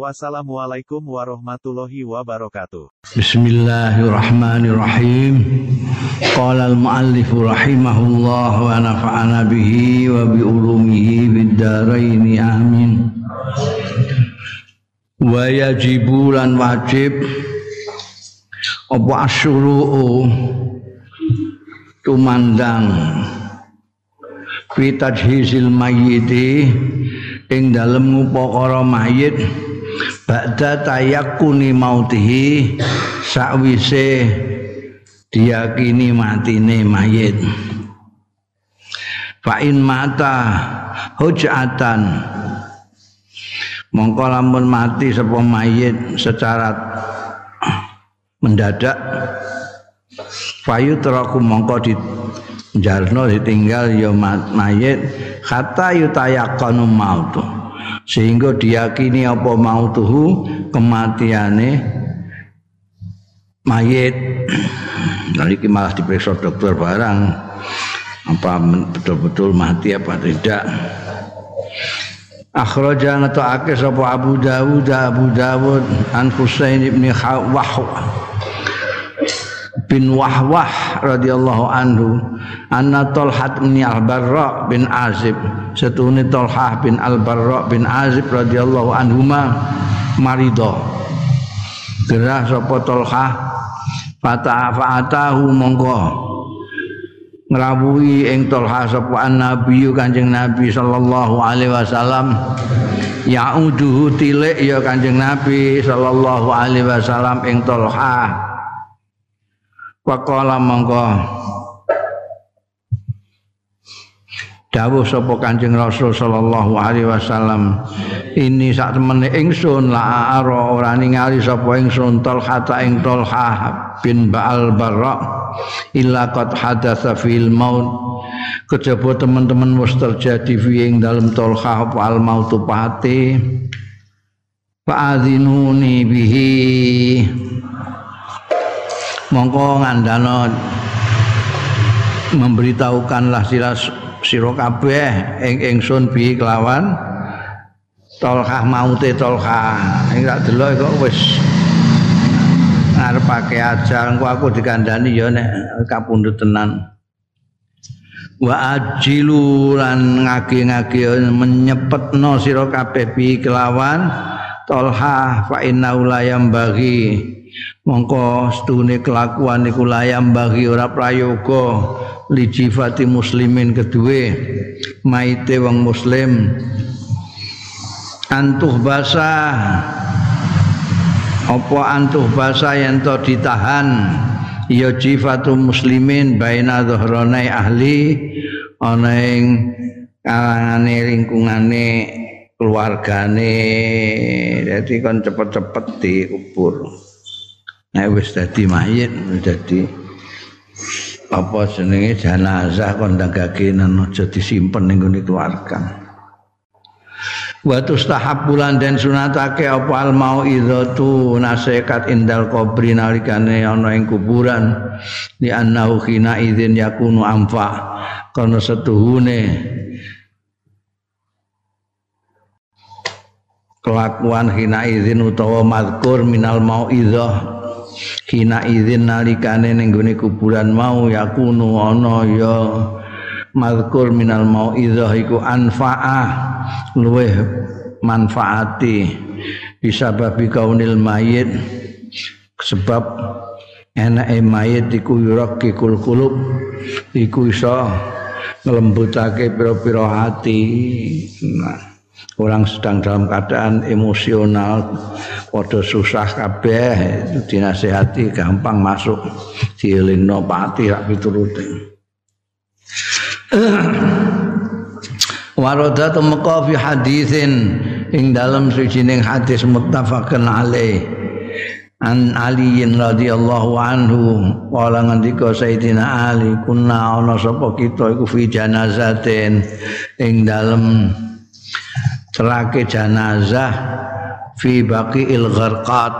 Wassalamualaikum warahmatullahi wabarakatuh. Bismillahirrahmanirrahim. Qala al-muallif rahimahullah wa nafa'ana bihi wa bi ulumihi bid dharain amin. Wa yajibu lan wajib apa asyuru'u tumandang fi tajhizil mayyiti ing dalem ngupakara mayit ba'da tayakkuni mautihi sakwise diyakini matine mayit. Fa in mata hujatan mongko lamun mati sapa mayit secara mendadak. Fayu teraku mongko di jarno ditinggal ya mayit kata yutayakanu mautu sehingga diyakini apa mautuhu kematiane mayit. Nanti malah diperiksa dokter barang. Apa betul-betul mati apa tidak. Akhraja ngata'ake sapa Abu Dawud Abu Dawud an Husain ibn Wahwah bin Wahwah radhiyallahu anhu anna Talhat bin Al-Barra bin Azib setune Talhah bin Al-Barra bin Azib radhiyallahu anhuma marido gerah sapa Talhah fata fa'atahu monggo. Ngrawuhi ing Talha sapa Nabi Kanjeng Nabi sallallahu alaihi wasallam. Yauduhu tilik ya Kanjeng Nabi sallallahu alaihi wasallam ing Talha Waqala monggo dawuh sapa Kanjeng Rasul sallallahu alaihi wasallam ini sak temene ingsun la ara ora ningali sapa ingsun ta ing Talha bin Ba'al Barra illa qad hadatsa fil maut. Kejaba teman-teman wis terjadi fi ing dalem Talha apa al mautu pati? Fa'adzinuni bihi mongko ngandana memberitahukanlah sira sira kabeh ing ingsun bi kelawan Tolkah maute Tolkah. Ing tak delok kok wis ngarepake ajal engko aku dikandani ya nek kapundhut tenan. Wa ajilu lan ngage-ngage menyepetno sira kabeh bi kelawan Tolha fa inna ulayam bagi mongko stune kelakuan iku layam bagi ora prayoga. Lijifati muslimin kedue maite wong muslim. Antuh basah apa antuh basah yang to ditahan? Ya jifatu muslimin baina dhahranai ahli ana ing kalangane lingkungane keluargane. Jadi kan cepet-cepet diubur nek wis dadi mayit dadi apa jenenge jenazah kon dagake aja disimpen ning ngene keluarga. Wa tustahabbulan dan sunatake apa al mauizatu nasihat indal kubri nalikane ana ing kuburan. Di annahu khina idzin yakunu amfa karena setuhune kelakuan hina idzin utawa mazkur minal mauizah hina idzin nalikane ning gone kuburan mau yakunu ana ya mazkur minal mauizah iku anfaah luweh manfaati. Bisa babi kaunil mayit sebab enake mayit iku yurakikul kulub iku iso ngelembutake pira-pira hati. Nah orang sedang dalam keadaan emosional pada susah kabeh dinasehati gampang masuk. Dielingno pati rak pituruti Waroda tumeka fi hadisin ing dalam sucining hadis muttafaqun alaih. An Ali radhiyallahu anhu wala ngendika Sayyidina Ali kunna ana sapa kita iku fi janazatin ing dalem cerake janazah fi baqiil gharqat.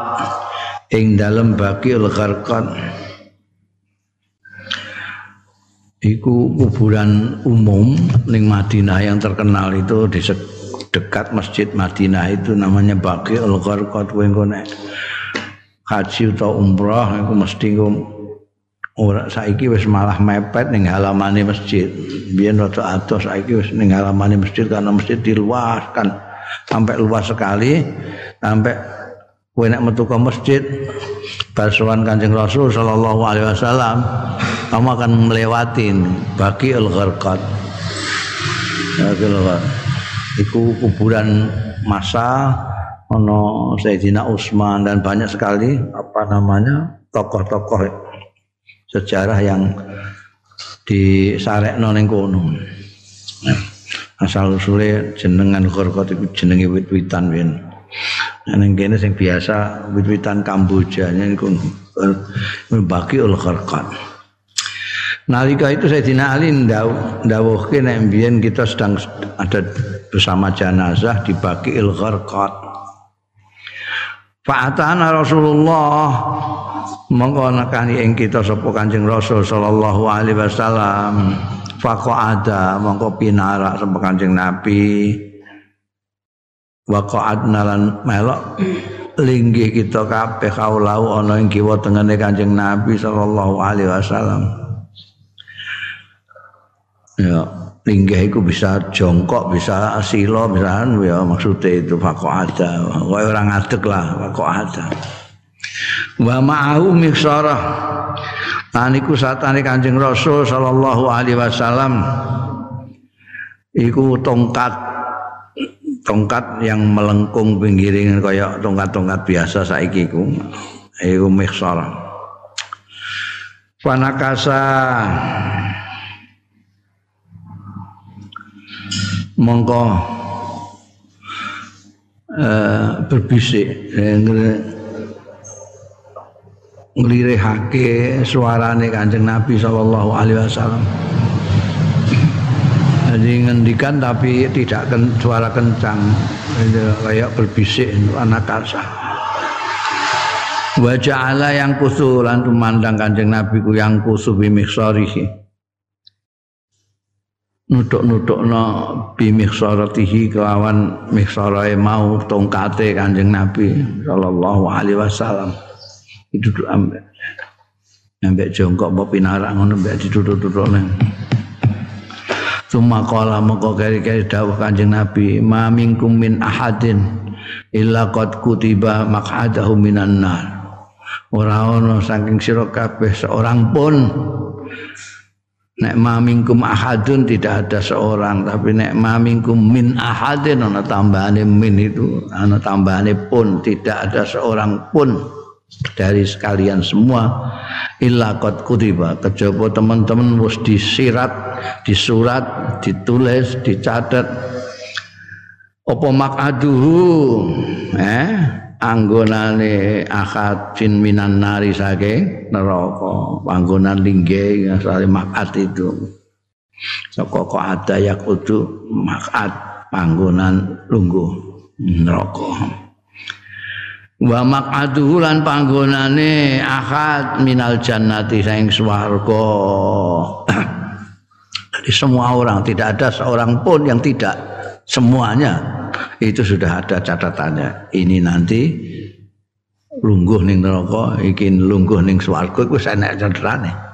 Ing dalem baqiil gharqat. Iku kuburan umum ning Madinah yang terkenal itu di dekat Masjid Madinah itu namanya Baqiul Gharqat. Kowe engko haji atau umrah iku mesti ora saiki wis malah mepet ning halamane masjid. Biyen rada adoh saiki wis ning halamane masjid karena masjid diluaskan sampai luas sekali sampai kowe nek metu ke masjid basuhan Kanjeng Rasul sallallahu alaihi wasallam kamu akan melewati bagi al-gharqat. Iku kuburan masa ono Sayyidina Utsman dan banyak sekali apa namanya tokoh-tokoh sejarah yang di Sarekno ning kono. Asal usule jenengan Gorkot itu jenenge wit-witan wen. Nang kene sing biasa wit-witan Kamboja niku bagi ul Gorkot. Nalika itu Sayyidina Ali ndawuhke nek mbiyen kita sedang ada bersama jenazah di Baki il Gharqat. Fa'atana Rasulullah mongko nekani ing kita sapa Kanjeng Rasul sallallahu alaihi wasallam faqa'ada mongko pinarak sapa Kanjeng Nabi waqa'adna lan melok linggih kita kabeh kaulau ana ing kiwa tengene Kanjeng Nabi sallallahu alaihi wasallam ya linggih iku bisa jongkok, bisa silo, bisa ya maksudnya itu fakok ada. Orang ngadeg lah fakok ada. Wa ma'ahu miksarah. Taniku satane Kanjeng Rasul sallallahu alaihi wasallam iku tongkat tongkat yang melengkung pinggiring kaya tongkat-tongkat biasa saiki iku. Iku miksarah. Panakasa mongko uh, berbisik nglirihake suarane Kanjeng Nabi sallallahu alaihi wasallam. Jadi ngendikan tapi tidak ken, suara kencang kayak berbisik anak kasar. Wajah Allah yang kusu lan tumandang kanjeng Nabi ku yang kusu bimiksarihi nutuk-nutukno bi mikhsaratihi kelawan mikhsarae mau tongkate Kanjeng Nabi sallallahu alaihi wasallam itu ambek. Ambek jongkok apa pinarak ngono mbek ditutuk-tutuk nang Suma kala moko keri-keri dawuh Kanjeng Nabi ma minkum min ahadin illa qad kutiba maq'adahu minan nar. Ora ana saking sira kabeh seorang pun. Nek mamingkum ahadun tidak ada seorang tapi nek mamingkum min ahadin ana tambahane min itu ana tambahane pun tidak ada seorang pun dari sekalian semua illa qad kutiba. Kejaba teman-teman wis disirat disurat ditulis dicatat apa makaduhu? Eh anggonane akad fin minan nari saking neraka. Panggonan linggih asale makat itu. Saka kok ada ya kudu makat panggonan lungguh neraka wa maqaduhu lan panggonane akad minal jannati saing swarga jadi semua orang tidak ada seorang pun yang tidak semuanya itu sudah ada catatannya. Ini nanti lungguh ning neraka, iki lungguh ning swarga iku enek catatane.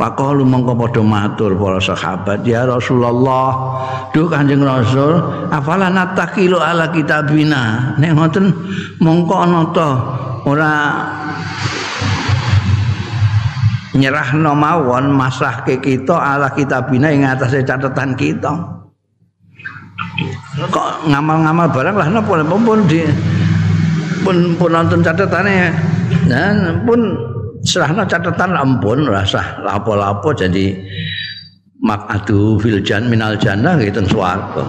Pakalu mongko padha matur para sahabat ya Rasulullah duh Kanjeng Rasul afala natakilu ala kitabina? Nek ngoten mongko ana to ora nyerahno mawon masrahke kita ala kitabina ing atase catatan kita. Kok ngamal-ngamal barang lah napa? Pun pun pun nonton catatannya dan pun serahna catatan ampun rasa lapo-lapo jadi makadu filjan minal jannah gitu swarga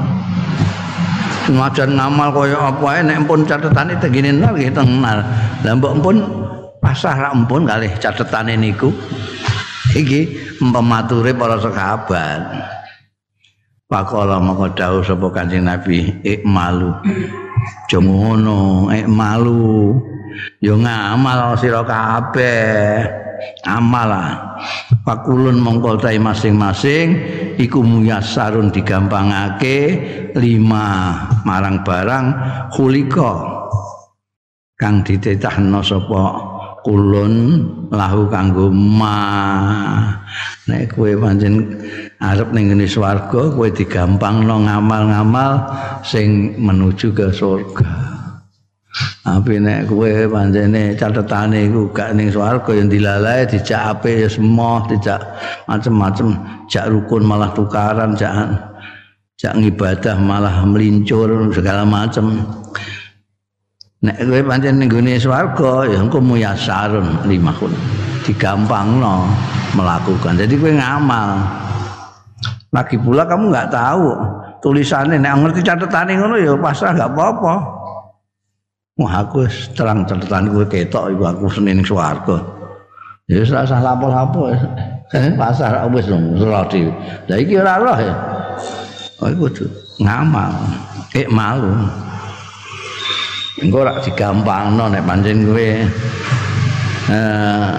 ngajar ngamal kaya apa ae nek pun catetane tengene nggih tenar. Lah mbok pun pasah ra empun kalih catetane niku. Iki pemature para sahabat. Pakola maka dawuh sapa Kanjeng Nabi, ikmalu. Aja ngono, ikmalu. Yo ngamal sira kabeh. Amal Pakulun mongkol tai masing-masing iku muyasarun digampangake lima marang barang khulika kang ditetahno sapa kulun lahu kanggo ma. Nek kowe pancen arep ning ngene swarga kowe digampangno ngamal-ngamal sing menuju ke surga tapi nek kowe pancene catetane iku gak ning swarga yang dilalae dijak ape ya semua dijak macem-macem jak rukun malah tukaran jak jak ngibadah malah melincur segala macem Nek kowe pancen ning gone swarga ya engko muyasarun limahun. Digampangno melakukan. Jadi kowe ngamal. Lagi pula kamu nggak tahu tulisannya nek ngerti catetane ngono ya pasrah nggak apa-apa. Wah aku terang catatan gue ketok iku aku senin swarga. Ya wis rasa lapor-lapor. Eh pasar wis ora dhewe. Lah iki ora roh ya. Oh iku ngamal. Eh malu. engko rak digampangno nek pancen kowe eh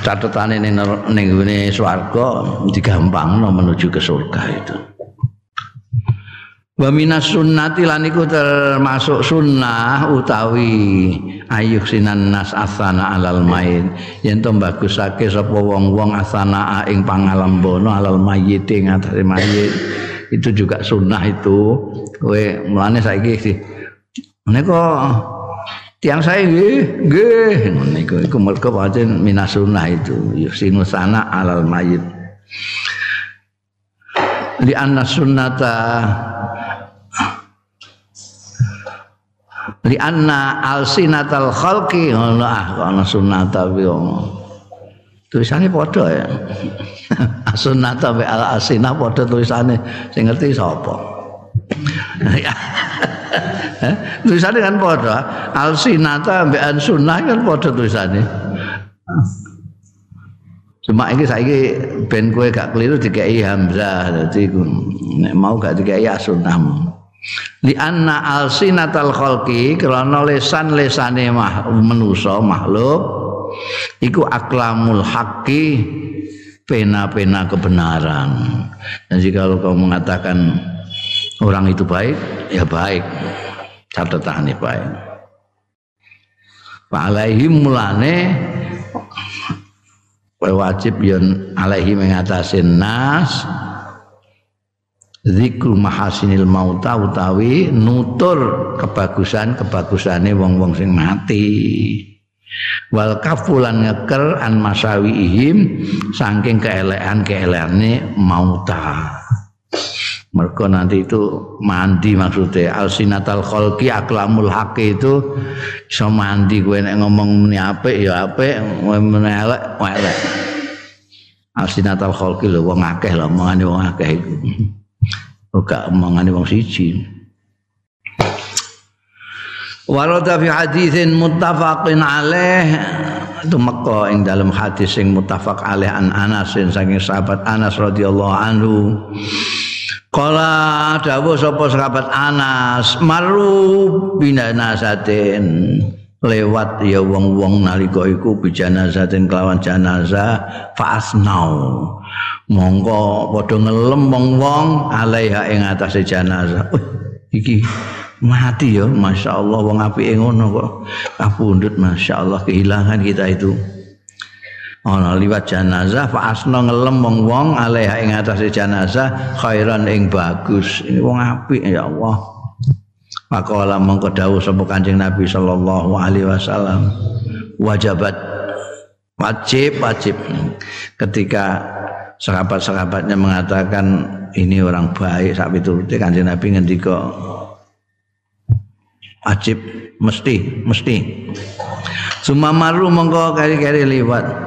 catetane ning ning ngene swarga digampangno menuju ke surga itu. Wa minas sunnati lan iku termasuk sunnah utawi ayuk sinan nas asana alal main yen to bagusake sapa wong-wong asana ing pangalembono alal mayit ing atase mayit. Itu juga sunnah itu. Kowe mulane saiki sih Menika tiang saya nggih, nggih. Niku iku mergo pancen minasunah itu. Yusinu sana alal mayit. Li anna sunnata li anna alsinatal khalqi. Ngono ah ana sunnata wi tulisane padha ya. Sunnata wa al alsinah padha tulisane. Sing ngerti sapa? Tulisannya kan padha. Alsinata mbek sunnah kan padha tulisannya cuma ini saiki ben kowe gak keliru dikai hamzah dadi nek mau gak dikai sunnah li anna alsinatal khalqi krana lesan lesane mah manusa makhluk iku aklamul haqqi pena-pena kebenaran. Jika kalau kamu mengatakan orang itu baik ya baik. Catatane baik. Pak alaihi mulane wajib yen alaihi mengatasi nas zikru mahasinil mauta utawi nutur kebagusan kebagusane wong-wong sing mati. Wal kafulan ngeker an ihim saking keelekan keelekane mauta. Mereka nanti itu mandi maksudnya alsinatal kholki aklamul haki itu bisa mandi gue nek ngomong ini apa ya apa menelek elek alsinatal kholki lho wong akeh lho omongane wong akeh iku ora omongane wong siji. Warada fi hadithin muttafaqin alaih itu Mekah ing dalam hadis sing muttafaq alaih an Anas saking sahabat Anas radhiyallahu anhu. Kala dawuh sapa sahabat Anas? Maru binanasatin lewat ya wong-wong nalika iku bijanasatin kelawan jenazah fasnau mongko padha ngelem wong-wong alaiha ing atase jenazah iki mati ya masyaallah wong apike ngono kok. Kapundhut masyaallah kehilangan kita itu. Ana liwat jenazah fa asna ngelem wong-wong alaiha ing atase jenazah khairan ing bagus. Ini wong apik ya Allah Pakola mongko dawuh sapa Kanjeng Nabi sallallahu alaihi wasallam wajibat wajib wajib. Ketika sahabat-sahabatnya mengatakan ini orang baik sak piturute Kanjeng Nabi ngendika wajib mesti mesti. Sumamaru mongko kari-kari liwat.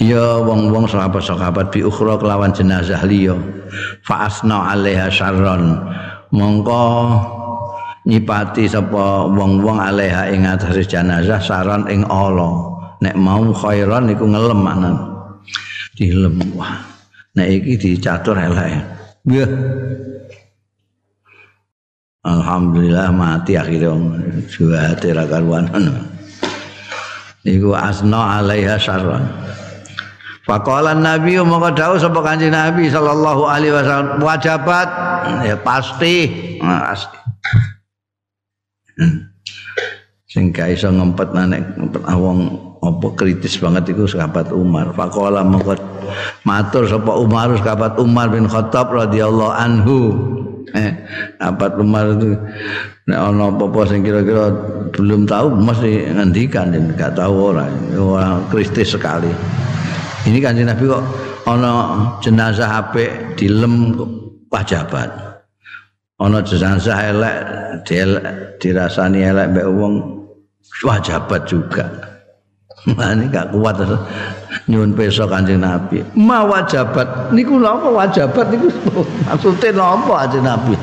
Ya wong-wong sahabat-sahabat bi ukhra kelawan jenazah liya fa asna alaiha syarron mongko nyipati sapa wong-wong alaiha ing atase jenazah saran ing Allah nek mau khairan iku ngelem anan dilem wah. Nek iki dicatur elek. Ya Alhamdulillah mati akhirnya juga tidak karuan. Iku asna alaiha syarran Faqala Nabi maka dawuh sapa Kanjeng Nabi sallallahu alaihi wasallam. Wajibat ya pasti sing gak iso ngempet nek wong apa kritis banget iku sahabat Umar. Faqala maka matur sapa Umar. Sahabat Umar bin Khattab radhiyallahu anhu. Eh sahabat Umar itu nek ana apa-apa sing kira-kira belum tahu mesti ngendikan gak tahu orang orang kritis sekali. Ini kan Nabi kok ana jenazah apik dilem wajabat ana jenazah elek dirasani elek mbek wong wajabat juga ini gak kuat nyuwun peso kanjeng Nabi. Ma wajabat niku napa wajabat niku maksudnya napa kanjeng Nabi?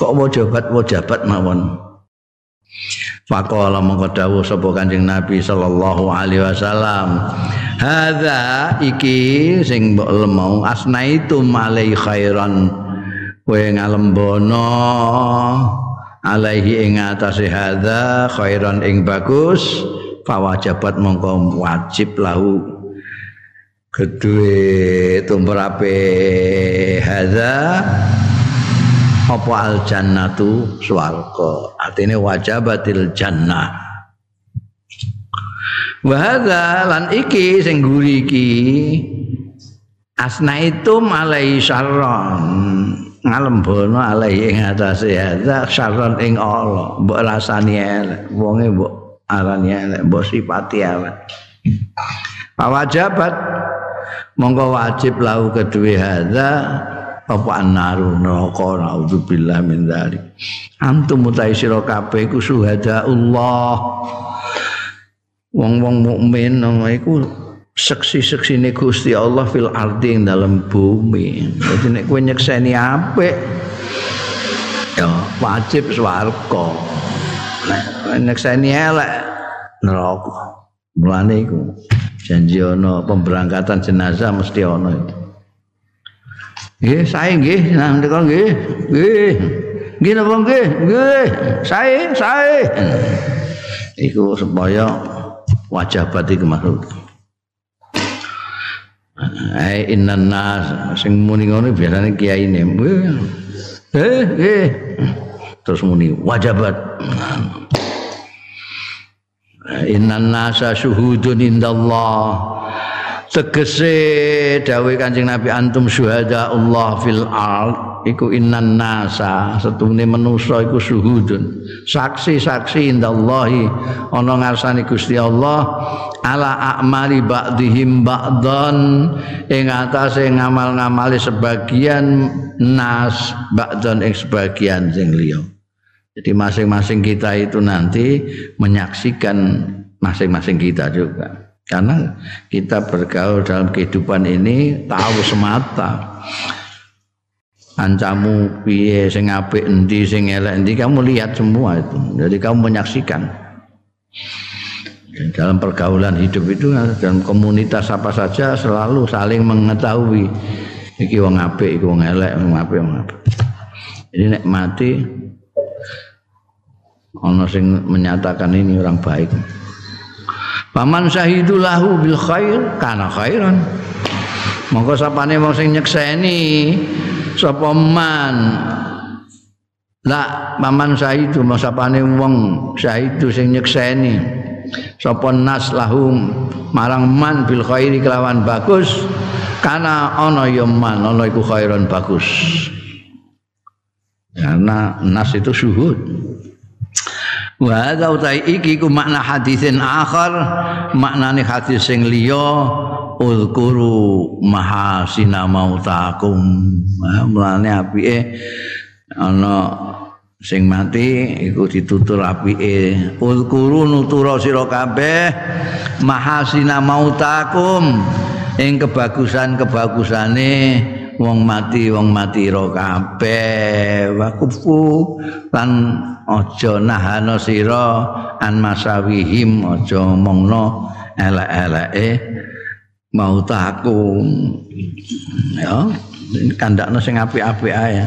Kok wajabat wajabat mawon? Faqala mongko dawuh sapa Kanjeng Nabi sallallahu alaihi wasallam. Hadza iki sing mbok lemau asnaitu malai khairan kowe ngalembono alaihi ing atase hadza khairan ing bagus fawajabat mongko wajib lahu. Kedue tumrape hadza? Apa al jannatu swarga? Artine wajabatil jannah. Wa lan iki sing guri iki asna itu malai syarron ngalembono alai ing atase. Hadza syarron ing Allah mbok rasani elek. Wonge mbok arani elek mbok sifati elek. Wajabat monggo wajib lahu kedue hadza apa annaru neraka naudzubillah min dzalik. Antum mutai sira kabeh iku Allah. Wong-wong mukmin ngono iku seksi-seksine Gusti Allah fil ardi ing dalam bumi dadi nek kowe nyekseni apik ya wajib swarga nek nyekseni elek neraka mulane iku janji ana pemberangkatan jenazah mesti ana itu Nggih, sae nggih, ndeka nggih. Nggih. Nggih napa nggih? Nggih. Sae, sae. Iku supaya wajabat iku maksud. Ai innan nas sing muni ngono biasane kiai ne. Eh, nggih. Terus muni wajabat. Innan nasa syuhudun indallah. tegese dawuh Kanjeng Nabi antum syuhada Allah fil ard iku innan nasa setune manusa iku syuhudun saksi-saksi indallahi ana ngarsane Gusti Allah ala a'mali ba'dihim ba'dhan ing atase ngamal-ngamali sebagian nas ba'dhan ing sebagian sing liya. Jadi masing-masing kita itu nanti menyaksikan masing-masing kita juga. Karena kita bergaul dalam kehidupan ini tahu semata ancamu piye sing apik endi sing elek endi kamu lihat semua itu. Jadi kamu menyaksikan. Dalam pergaulan hidup itu dalam komunitas apa saja selalu saling mengetahui. Iki wong apik iki wong elek wong apik wong apik. Ini nek mati ana sing menyatakan ini orang baik. Paman syahidu lahu bil khair kana khairan. Monggo sapane wong sing nyekseni sapa man La paman syahidu sapane wong syahidu sing nyekseni sapa nas lahum marang man bil khairi kelawan bagus kana ana ya man ana iku khairan bagus. Karena nas itu syuhud. Wa hadza utai iki ku makna hadisin akhar maknane hadis sing liya ulkuru mahasina mautakum. Mulane apike ana sing mati iku ditutur apike ulkuru nutura sira kabeh mahasina mautakum. Ing kebagusan-kebagusane wong mati wong mati ro kabeh. Wa kufu. Lan aja nahana sira an masawihim aja omongno elek-eleke mau taku ya kandakno sing apik-apik ae.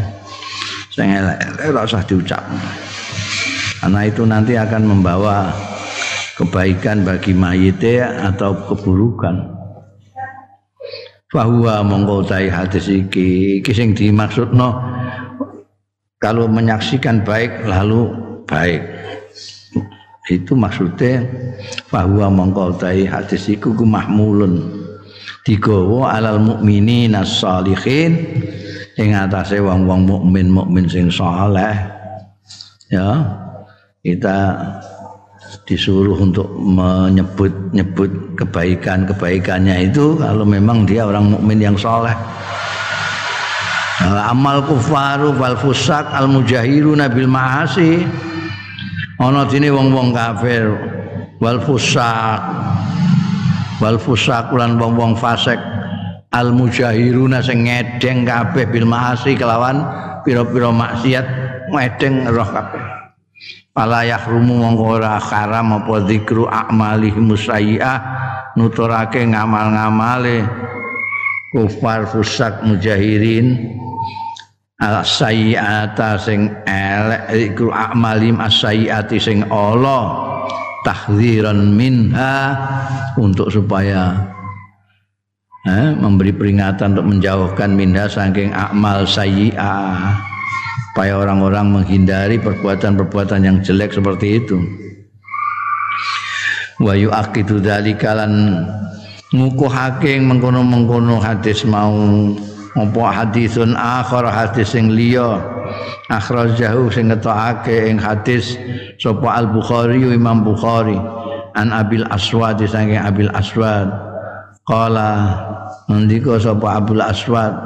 Sing elek-elek ora usah diucap. Karena itu nanti akan membawa kebaikan bagi mayite atau keburukan bahwa mongko hadis iki. Iki sing dimaksudno kalau menyaksikan baik lalu baik. Itu maksudnya bahwa mongko hadis iku ku mahmulun. Digawa alal mukminin as-salihin ing atase wong-wong mukmin mukmin sing saleh. Ya kita disuruh untuk menyebut-nyebut kebaikan-kebaikannya itu kalau memang dia orang mukmin yang soleh. amal kufaru wal fusak al mujahiru nabil ma'asi. Ana dene wong-wong kafir wal fusak wal fusak lan wong-wong fasik. Al mujahiruna sing ngedeng kabeh bil ma'asi kelawan pira-pira maksiat ngedeng roh kabeh Fala yahrumu mongko ora haram apa zikru a'malih musayyi'ah nuturake ngamal-ngamale. Kufar fusak mujahirin. Al sayyi'ata sing elek zikru a'malim as-sayyi'ati sing Allah tahdziran minha untuk supaya eh, memberi peringatan untuk menjauhkan minha saking amal sayyi'ah supaya orang-orang menghindari perbuatan-perbuatan yang jelek seperti itu. Wa yu'aqidu dzalika lan ngukuhake mengkono-mengkono hadis mau. Apa hadisun akhir hadis sing liya akhrajahu sing ngetokake ing hadis sapa Al Bukhari Imam Bukhari. An Abil Aswad saking Abil Aswad. Qala ngendika sapa Abul Aswad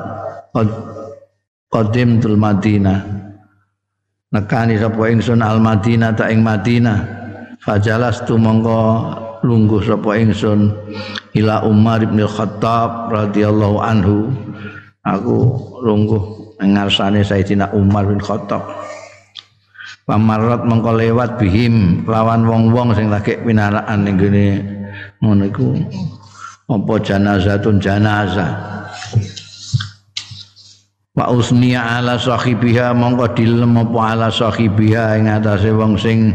qadimtul Madinah nekani sapa ingsun al Madinah ta ing Madinah fajalas tu mongko lungguh sapa ingsun ila Umar bin Khattab radhiyallahu anhu. Aku lungguh ngarsane Sayyidina Umar bin Khattab. Pamarat mengko lewat bihim lawan wong-wong sing lagi pinaraan ning gene ngono iku. Apa janazatun janazah wa usniya ala sahibiha mongko dilem apa ala sahibiha ing atase wong sing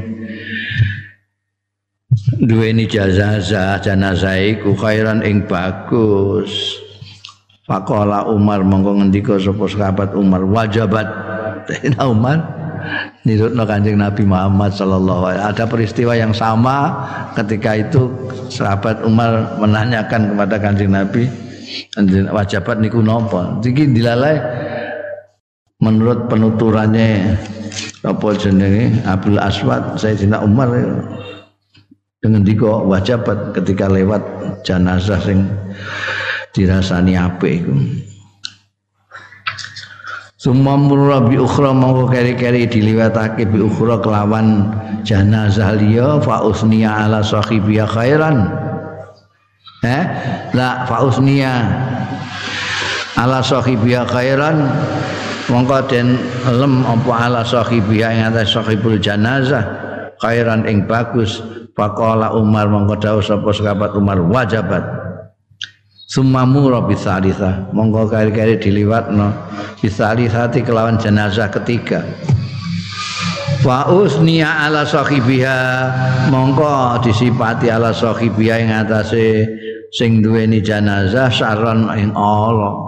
duweni jazazah jenazah iku khairan ing bagus. Pakola Umar mongko ngendika sapa sahabat Umar wajabat. Umar nirutno Kanjeng Nabi Muhammad sallallahu alaihi ada peristiwa yang sama ketika itu sahabat Umar menanyakan kepada Kanjeng Nabi wajabat niku napa? Iki dilalai menurut penuturannya apa jenenge? Abdul Aswad Sayyidina Umar dengan diko wajabat ketika lewat jenazah sing dirasani apik iku. Summa murra bi ukhra mongko keri-keri diliwatake bi ukhra kelawan jenazah liya fa usniya ala sahibiya khairan. Eh la fa usniya ala sahibiya khairan mongko den lem apa ala sahibi ing atas sahibul janazah khairan ing bagus. Faqala Umar mongko dawuh sapa sahabat Umar wajabat. Sumamu rabbi salisa mongko kali-kali diliwatno bisalisati kelawan jenazah ketiga. Wa usniya ala sahibiha. Mongko disipati ala sahibiha ing atase sing duweni jenazah saron ing Allah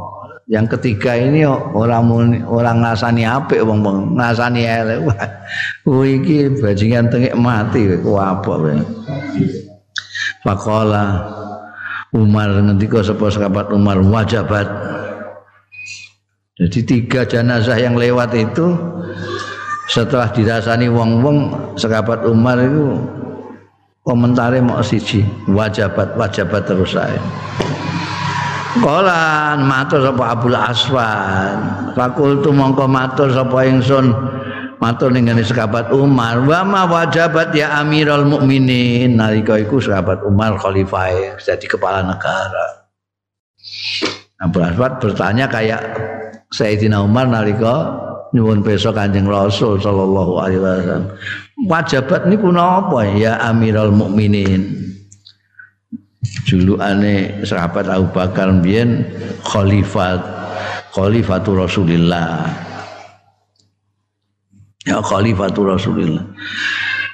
yang ketiga ini orang orang ngasani apik wong wong ngasani elek. Wah iki bajingan tengik mati ku apa wae Pakola Umar ngendika sapa sahabat Umar wajabat. Jadi tiga jenazah yang lewat itu setelah dirasani wong-wong sahabat Umar itu komentarnya mau siji wajabat wajabat terus saya Kala matur sapa Abdul Aswad. Fakultu mongko matur sapa ingsun matur ning ngene sahabat Umar, wa ma wajabat ya Amirul Mukminin. Nalika iku sahabat Umar khalifah jadi kepala negara. Abdul Aswad bertanya kayak Sayyidina Umar nalika nyuwun pirsa Kanjeng Rasul sallallahu alaihi wasallam. Wajabat niku napa ya Amirul Mukminin? Julukane sahabat Abu Bakar mbiyen khalifat khalifatul Rasulillah. Ya khalifatul Rasulillah.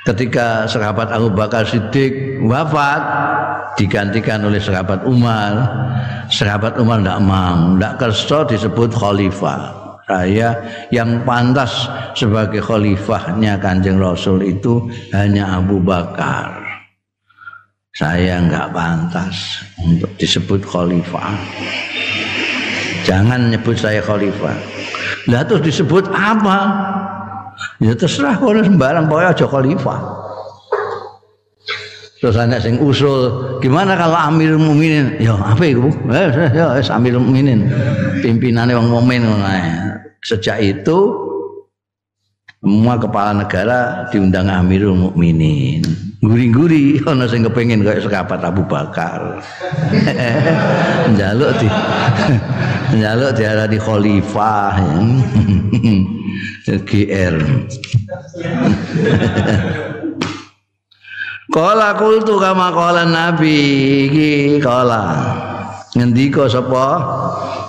Ketika sahabat Abu Bakar Siddiq wafat digantikan oleh sahabat Umar. Sahabat Umar tidak mau, tidak kerso disebut khalifah. Saya yang pantas sebagai khalifahnya Kanjeng Rasul itu hanya Abu Bakar. Saya enggak pantas untuk disebut khalifah. Jangan nyebut saya khalifah. Lah terus disebut apa? ya terserah kono sembarang pokoke aja khalifah terus anak sing usul gimana kalau Amirul Mukminin ya apa itu eh, ya ya Amirul Mukminin pimpinannya wong mukmin sejak itu semua kepala negara diundang Amirul Mukminin. Guri-guri ana sing kepengin kayak sekapat Abu Bakar. Njaluk di njaluk diarani khalifah GR Kala kultu kama kala Nabi. Iki kala ngendika sapa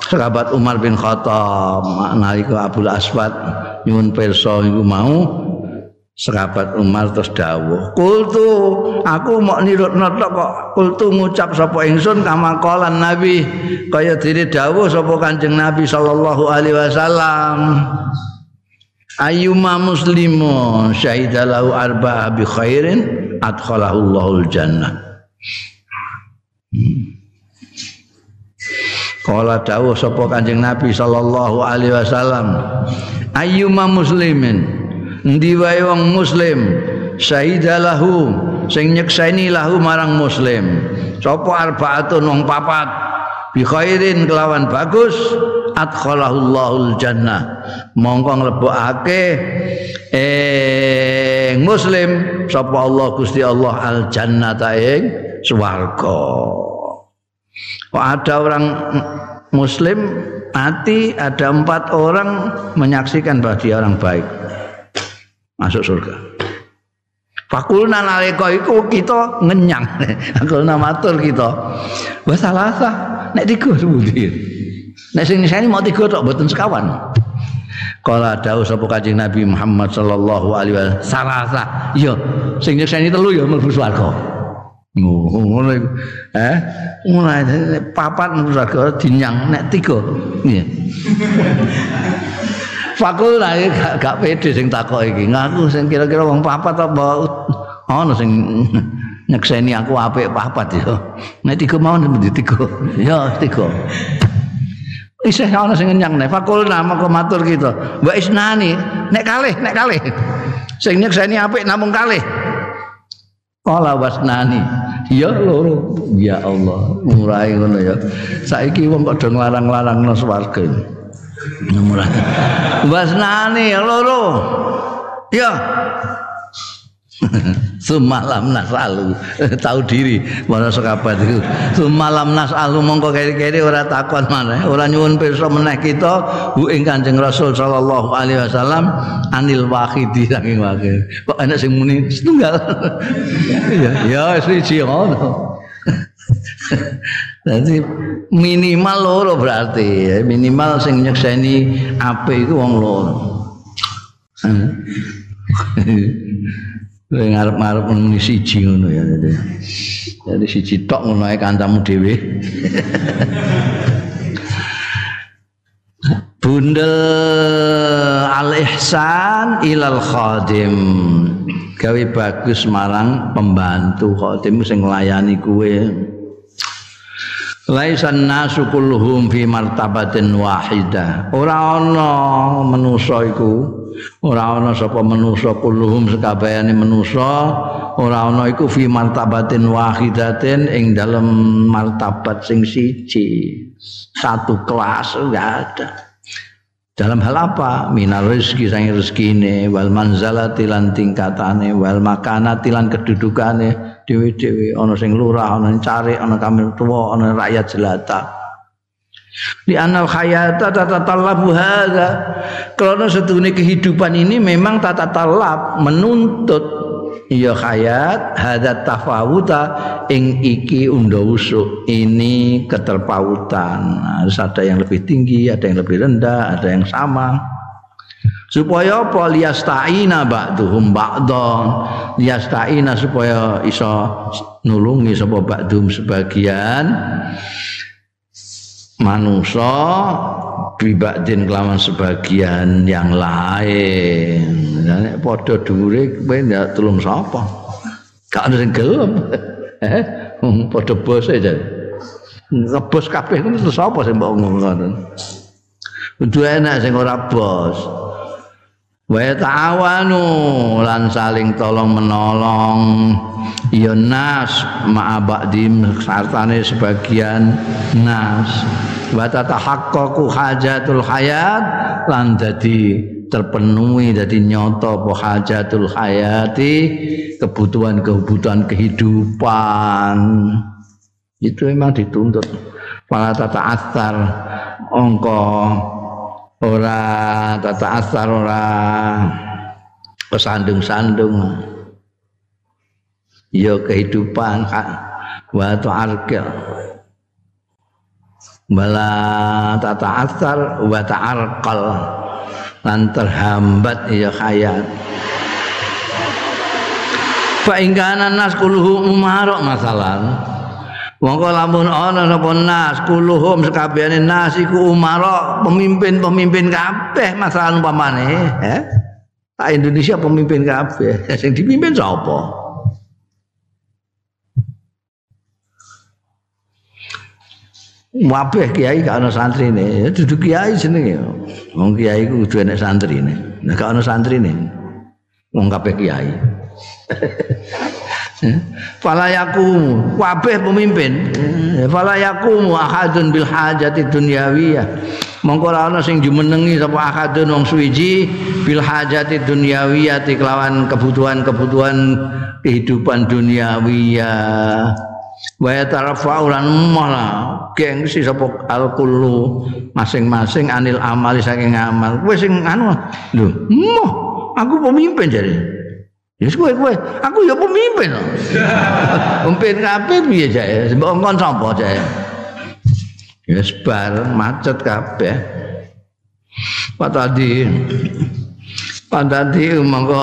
sahabat Umar bin Khattab nalika Abdul Aswad nyuwun pirsa iku mau sahabat Umar terus dawuh kultu aku mau nirutno tok kok kultu ngucap sapa ingsun kama kala Nabi kaya dene dawuh sapa Kanjeng Nabi sallallahu alaihi wasallam. Ayyuma muslimu syahidalahu arba'a bi khairin adkhalahu Allahul jannah Kala dawuh sapa Kanjeng Nabi sallallahu alaihi wasallam ayyuma muslimin? Endi wae wong muslim? Syahidalahu sing nyekseni lahu marang muslim. Sapa arbaatun? Wong papat. Bi khairin. Kelawan bagus. Adkhalahul jannah. Mongko nglebokake eh muslim sapa Allah Gusti Allah al jannata ing swarga kok ada orang muslim mati ada empat orang menyaksikan bahwa dia orang baik masuk surga Fakulna nalika iku kita ngenyang. Fakulna matur kita. Wa salasa nek tiga sebutin. Nek sing nisani mau tiga tok mboten sekawan. Kala dawuh sapa Kanjeng Nabi Muhammad sallallahu alaihi wasallam, salasa. Iya, sing nisani telu ya mlebu swarga. Ngono iku. Eh, mulai papat swarga dinyang nek tiga. Iya. Fakul lah gak, gak pede sing takok iki. Ngaku sing kira-kira wong papat apa ana sing nyekseni aku apik papat ya. Nek tiga mau ndi tiga. Ya tiga. Isih ana sing ngenyang nek fakulna moko matur kita. Mbak Isnani, nek kalih, nek kalih. Sing nyekseni apik namung kalih. Kala wasnani. Ya loro. Ya Allah, murai ngono ya. Saiki wong do nglarang-larangno swarga. Murai. Wasnani loro. Ya. Semalam nasalu tahu diri mana sekabat itu. Semalam nasalu mongko keri-keri ora takon mana, ora nyuwun pirsa meneh kita bu Kanjeng Rasul sallallahu alaihi wasallam anil wahidi saking wakil. Kok enak sing muni setunggal. ya ya siji ngono. Jadi minimal loro berarti minimal sing nyekseni ape iku wong loro. Kowe ngarep-ngarep muni siji ngono ya. Jadi, siji tok ngono ae kancamu dhewe. Bundel al ihsan ilal khadim. Gawe bagus marang pembantu khadim sing nglayani kuwe. Laisan nasu kulluhum fi martabatin wahidah. Ora ana manusa iku ora ana sapa manusa kulluhum sekabehane manusa ora ana iku fi martabatin wahidatin ing dalem martabat sing siji. Satu kelas enggak ada. Dalam hal apa? Minal rezeki sang rezekine wal manzalati lan tingkatane wal makanati lan kedudukane dhewe-dhewe ana sing lurah ana sing cari ana kamil tuwa ana rakyat jelata Di anal hayata tata talabu hadza. Karena sedunia kehidupan ini memang tata talab menuntut ya hayat hadza tafawuta ing iki unda usuk ini keterpautan. Harus ada yang lebih tinggi, ada yang lebih rendah, ada yang sama. supaya apa liyasta'ina ba'duhum ba'don liyasta'ina supaya iso nulungi sapa ba'dum sebagian manusia bibakdin kelawan sebagian yang lain. Nek padha dhuwure kowe ndak tulung sapa? Gak ada sing gelem. Eh padha bos aja ngebos kabeh itu sapa sing mbok ngomong Kudu enak sing ora bos. Wa ta'awanu lan saling tolong menolong. Ya nas ma'abdim sartane sebagian nas wa tatahaqqaqu hajatul hayat lan dadi terpenuhi dadi nyoto apa hajatul hayati kebutuhan-kebutuhan kehidupan. Itu memang dituntut. Para tata asar ongko ora tata asar ora kesandung-sandung. Ya kehidupan wa ta'arqil bala tata asar wa ta'arqal lan terhambat ya hayat fa ingkana nas kuluhu umarok masalah Mongko lamun ana napa nas kuluhum sekabehane nas iku umara pemimpin-pemimpin kabeh masalah umpamane, eh? Tak Indonesia pemimpin kabeh. Sing dipimpin sapa? Wabeh kiai gak ana santrine, duduk kiai jenenge. Wong kiai ku kudu enek santrine. Nek gak ana santrine, wong kabeh kiai. fala yakumu kabeh pemimpin fala yakumu ahadun bil hajati dunyawiyah mongko ana sing jumenengi sapa ahadun wong suwiji bil hajati dunyawiyah kelawan kebutuhan-kebutuhan kehidupan duniawiyah wa yatarafa'u lan malah gengsi sapa al kullu masing-masing anil amali saking amal kowe sing anu lho moh aku pemimpin jadi Ya kowe kowe, aku ya pemimpin. pemimpin kabeh piye jae? Mbok ngkon sapa jae? Ya sebar macet kabeh. Pak tadi Pak tadi monggo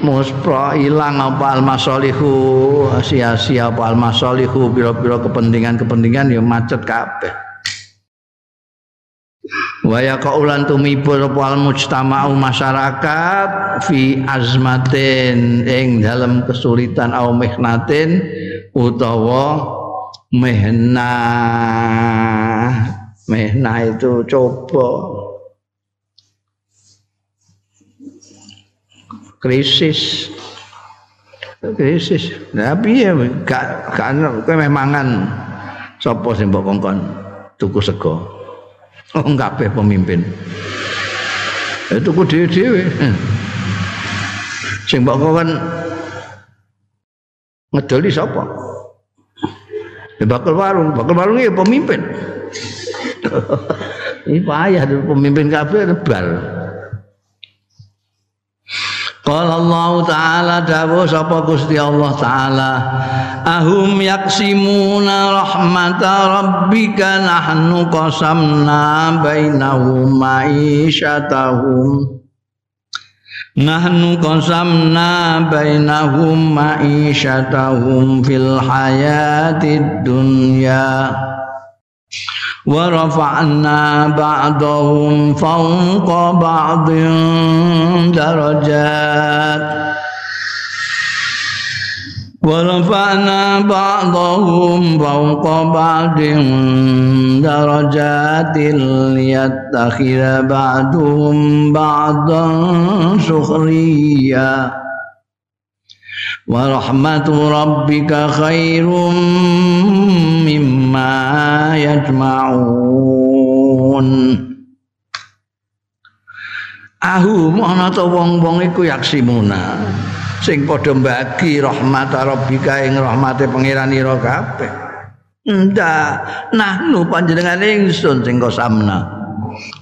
muspro ilang apa almasolihu? Sia-sia apa almasolihu? Biro-biro kepentingan-kepentingan ya macet kabeh. Waya kaulan tumipul wal mujtama'u masyarakat fi azmatin ing dalam kesulitan au mihnatin utawa mehna mehna itu coba krisis krisis tapi ya gak gak kowe mangan sapa sing mbok kongkon tuku sego Wong kabeh pemimpin. Itu ku dhewe-dhewe. Sing mbok kan ngedoli sapa? Ya bakal warung, bakal warung pemimpin. Ini payah pemimpin kabeh bar. Qala Allah taala dawuh sapa Gusti Allah taala ahum yaksimuna rahmata rabbika nahnu qasamna bainahum ma'isyatahum Nahnu qasamna bainahum ma'isyatahum fil hayatid dunya ورفعنا بعضهم فوق بعض درجات. ورفعنا بعضهم فوق بعض درجات. ليتخذ بعضهم بعضا سخريا. ورحمة ربك خير مما يجمعون Ahum ana ta wong-wong iku yaksimuna sing padha mbagi rahmat rabbika ing rahmate pangeran ira kabeh ndak nahnu panjenengan ingsun sing kosamna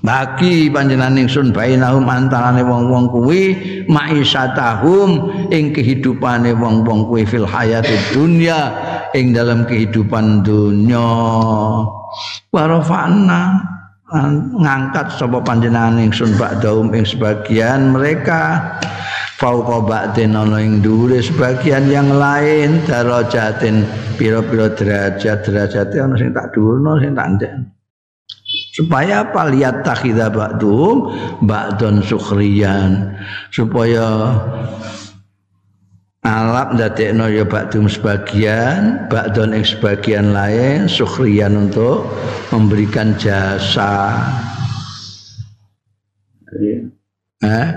Bagi panjenengan ingsun bainahum antarane wong-wong kuwi ma'isyatahum ing kehidupane wong-wong kuwi fil hayati dunya ing dalam kehidupan dunya. Warafana ngangkat sapa panjenengan ingsun ba'dahum ing sebagian mereka. Fauqa ba'din ana ing dhuwure sebagian yang lain darajatin pira-pira derajat derajat ana sing tak dhuwurno sing tak ndek supaya apa? Lihat takhidha ba'dum ba'dun sukhriyan. Supaya alap ndadekno ya ba'dum sebagian ba'dun ing sebagian lain sukhriyan untuk memberikan jasa. Eh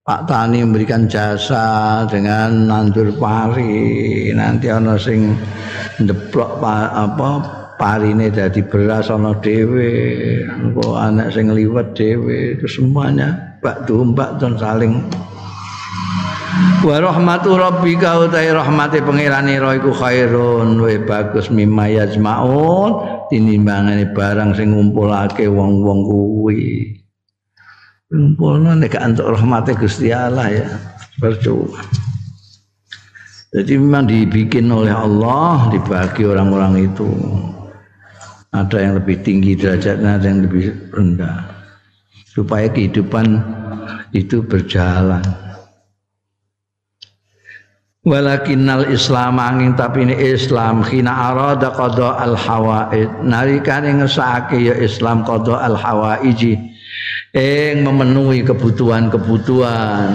Pak Tani memberikan jasa dengan nandur pari. Nanti ana sing ndeplok apa parine dadi beras ana dhewe engko anak sing liwet dhewe itu semuanya bak dombak dan saling wa rahmatu rabbika utai rahmati pangerane ro iku khairun wa bagus mimma yajmaun tinimbangane barang sing ngumpulake wong-wong kuwi Ngumpulno nek antuk rahmate Gusti Allah ya. Percuma. Jadi memang dibikin oleh Allah dibagi orang-orang itu. Ada yang lebih tinggi derajatnya, ada yang lebih rendah. Supaya kehidupan itu berjalan. Walakinnal Islam angin tapi ini Islam. Khina arada qada al hawaid narikane ngesake ya Islam qada al hawaiji ing memenuhi kebutuhan-kebutuhan.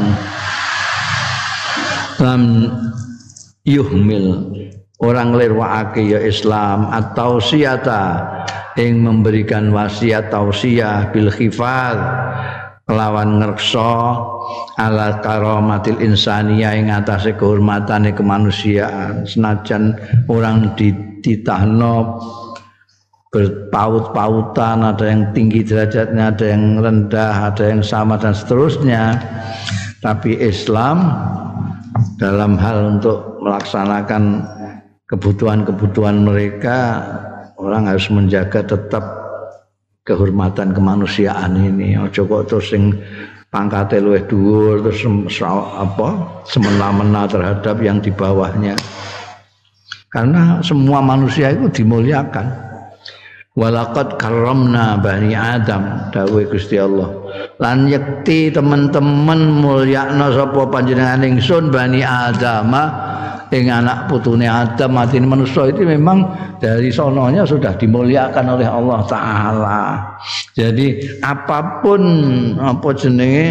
Lam yuhmil orang lirwaake ya Islam atau siata ing memberikan wasiat tausiah bil khifal lawan ngerso ala karomatil insaniyah ing atase kehormatane kemanusiaan senajan orang dititahno berpaut-pautan, ada yang tinggi derajatnya, ada yang rendah, ada yang sama dan seterusnya. Tapi Islam dalam hal untuk melaksanakan kebutuhan-kebutuhan mereka orang harus menjaga tetap kehormatan kemanusiaan ini. Ojo kok terus sing pangkate luwih dhuwur terus apa semena-mena terhadap yang di bawahnya. Karena semua manusia itu dimuliakan. Walakad karamna bani Adam dawuh Gusti Allah. Lan yekti teman-teman mulyakna sapa panjenengan ingsun bani Adam ing anak putune Adam mati manusia itu memang dari sononya sudah dimuliakan oleh Allah taala. Jadi apapun apa jenenge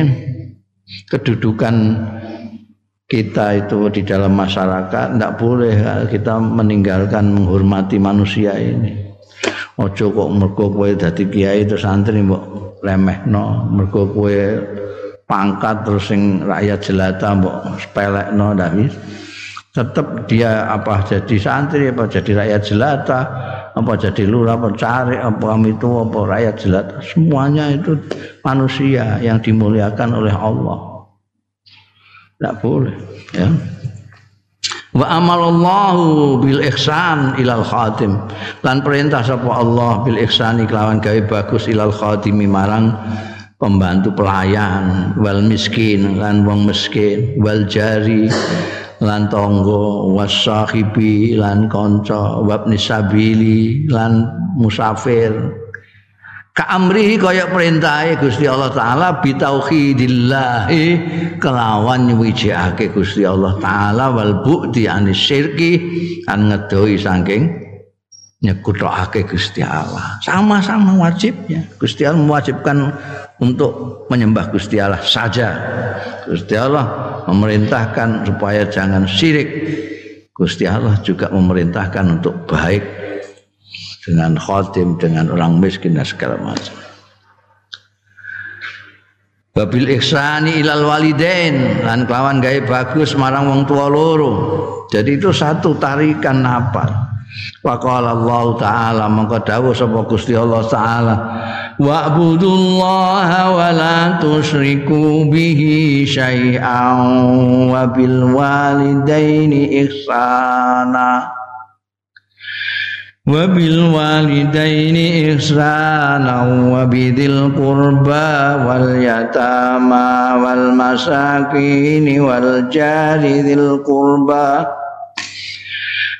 kedudukan kita itu di dalam masyarakat tidak boleh kita meninggalkan menghormati manusia ini Ojo kok mergo kowe dadi kiai terus santri mbok remehno, mergo kowe pangkat terus sing rakyat jelata mbok sepelekno ndak tetap dia apa jadi santri apa jadi rakyat jelata apa jadi lurah apa cari apa itu apa rakyat jelata. Semuanya itu manusia yang dimuliakan oleh Allah. Tidak boleh ya. Wa amalallahu bil ihsan ilal khatim. Lan perintah sapa Allah bil ihsan kelawan gawe bagus ilal khatimi marang pembantu pelayan wal miskin lan wong miskin wal jari lan tangga wasahibi lan kanca wabni sabili lan musafir Kaamrihi kaya perintahe Gusti Allah taala bi tauhidillah kelawan nyuwijake Gusti Allah taala wal bu'di anis syirki kan ngedoi saking nyekutake Gusti Allah. Sama-sama wajibnya. Gusti Allah mewajibkan untuk menyembah Gusti Allah saja. Gusti Allah memerintahkan supaya jangan syirik. Gusti Allah juga memerintahkan untuk baik dengan khotim, dengan orang miskin dan segala macam. Babil ihsani ilal walidain lan kelawan gawe bagus marang wong tua loro. Jadi itu satu tarikan nafas. Wa qala Allah taala mongko dawuh sapa Gusti Allah taala واعبدوا الله ولا تشركوا به شيئا وبالوالدين إحسانا. وبالوالدين إحسانا وبذي القربى واليتامى والمساكين والجار ذي القربى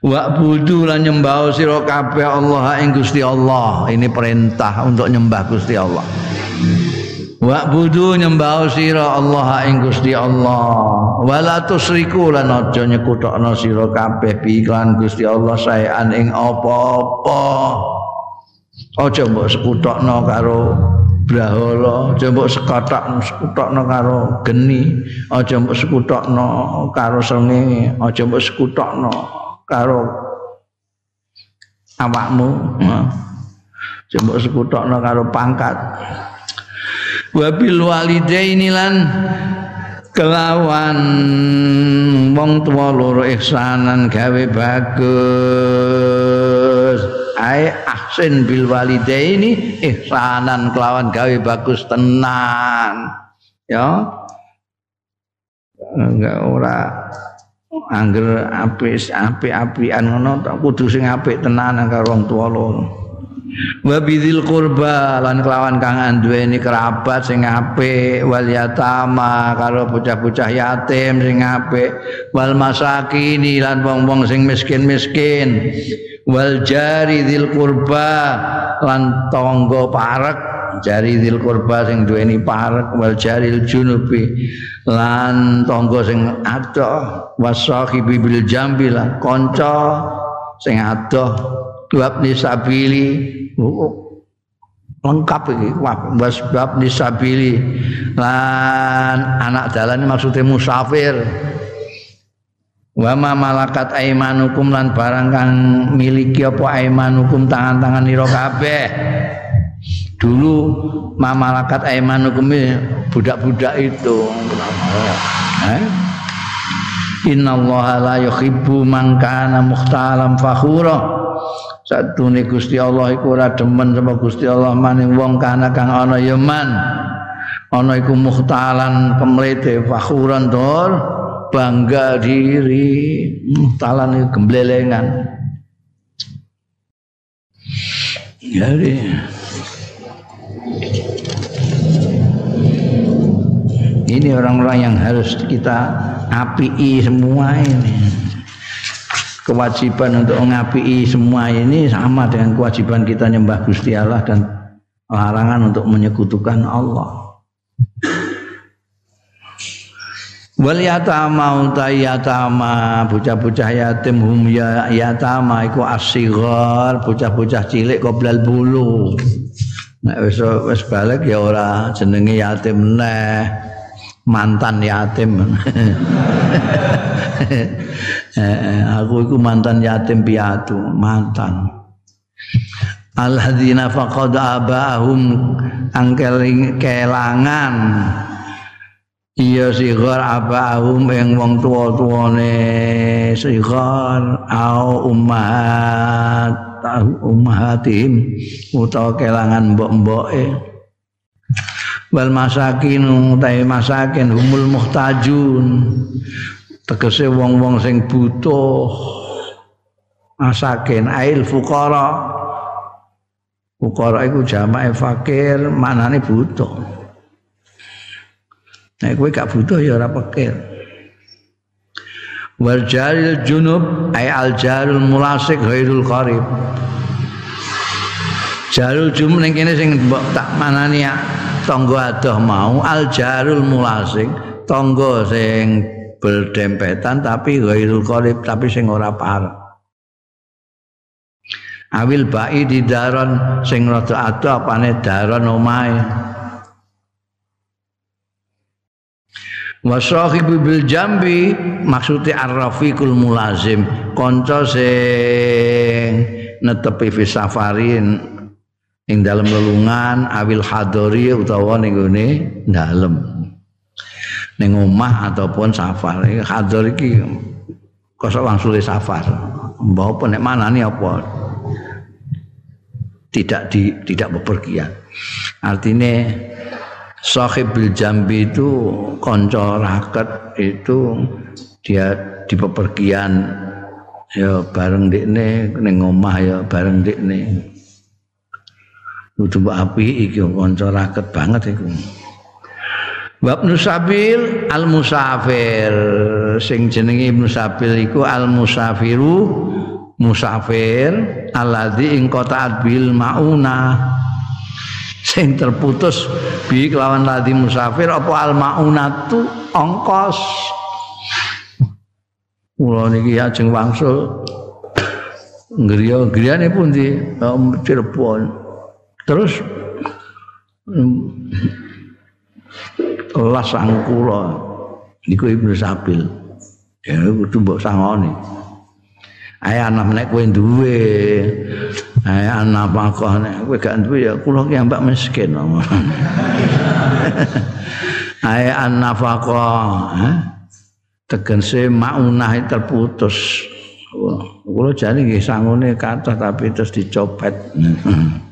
Wa'budu lan nyembah sira kabeh Allah ing Gusti Allah. Ini perintah untuk nyembah Gusti Allah. Wa'budu nyembah sira Allah ing Gusti Allah. Wala tusriku lan aja nyekutokno sira kabeh bi Gusti Allah saean ing apa-apa. Aja mbok sekutokno karo brahala, aja mbok sekotok sekutokno karo geni, aja mbok sekutokno karo srengenge, aja mbok sekutokno karo awakmu coba sekutokno karo pangkat. Wabil walidaini lan kelawan wong tuwa loro ihsanan gawe bagus. Ae ahsin bil walidaini ihsanan kelawan gawe bagus tenan. Ya. Enggak ora angger apik apik-apikan ngono kudu sing apik tenanan karo wong tuwa loro wa bidzil qurba lan kelawan kang anduweni kerabat sing apik wal yatama karo bocah-bocah yatim sing apik wal masakin lan wong-wong sing miskin-miskin wal jari dzil qurba lan tangga parek jari dzil qurba sing duweni parek wal jaril junubi. Lan tangga sing adoh wasahibi bil jambi lan kanca sing adoh wabni sabili. Lengkap iki wasbab nisabili lan anak dalan maksudnya musafir. Wa ma malakat aimanukum lan barang kang miliki apa aimanukum tangan-tangan ira kabeh dulu mamalakat aiman hukumnya budak-budak itu. Eh? Inna Allah la yuhibbu man kana mukhtalam fakhura. Satune Gusti Allah iku ora demen sama Gusti Allah maning wong kana kang ana ya man. Ana iku mukhtalan kemlete fakhuran dor bangga diri. Mukhtalan gemblelengan. Jadi Ini orang-orang yang harus kita api semua ini. Kewajiban untuk mengapi semua ini sama dengan kewajiban kita nyembah Gusti Allah dan larangan untuk menyekutukan Allah. Wal yatama utai yatama bocah-bocah yatim hum ya yatama iku asighar bocah-bocah cilik qoblal bulu. Nek wis wis balik ya ora jenenge yatim neh. mantan yatim. Eh, aku itu mantan yatim piatu, mantan. Alladzina faqad abahum angkel kelangan iya sigar abahum ing wong tuwa-tuwane sigar au ummahat ummahatim utawa kelangan mbok-mboke. Wal masakin utahe masakin humul muhtajun. Tegese wong-wong sing butuh masakin ail fuqara. Fuqara iku jamae fakir manane butuh. Nek kowe gak butuh ya ora fakir wal jaril junub ay al jarul mulasik ghairul qarib. Jarul junub ning kene sing tak manani tangga adoh mau al jarul mulasik tangga sing berdempetan tapi ghairul qarib tapi sing ora parek. Awil bai di daron sing rada adoh apane daron omahe wasahibu bil jambi maksudnya arrafiqul mulazim kanca sing netepi fi safarin ing dalam lelungan awil hadori utawa ning gone dalem. Ning omah ataupun safar. Hador iki kosok langsung safar. Mbah apa nek manani apa? Tidak di tidak bepergian. Artinya sahibul jambi itu konco raket itu dia di pepergian ya bareng dekne ning omah ya bareng dekne kudu api iki kanca raket banget iku. Bab Nusabil al musafir sing jenenge Ibnu Sabil iku al musafiru musafir alladzi ing kota bil mauna sing terputus bi kelawan ladzi musafir apa al maunatu ongkos Mula niki ajeng wangsul griya griyane pundi Cirebon. Terus kelas sangkula niku Ibnu Sabil. Ya kudu mbok sangoni. Ae anak nek kowe duwe. Ae anak apa nek kowe gak duwe ya kula ki mbak miskin. Ae anak apa tegense maunah terputus. Kulo jane nggih sangone kathah tapi terus dicopet.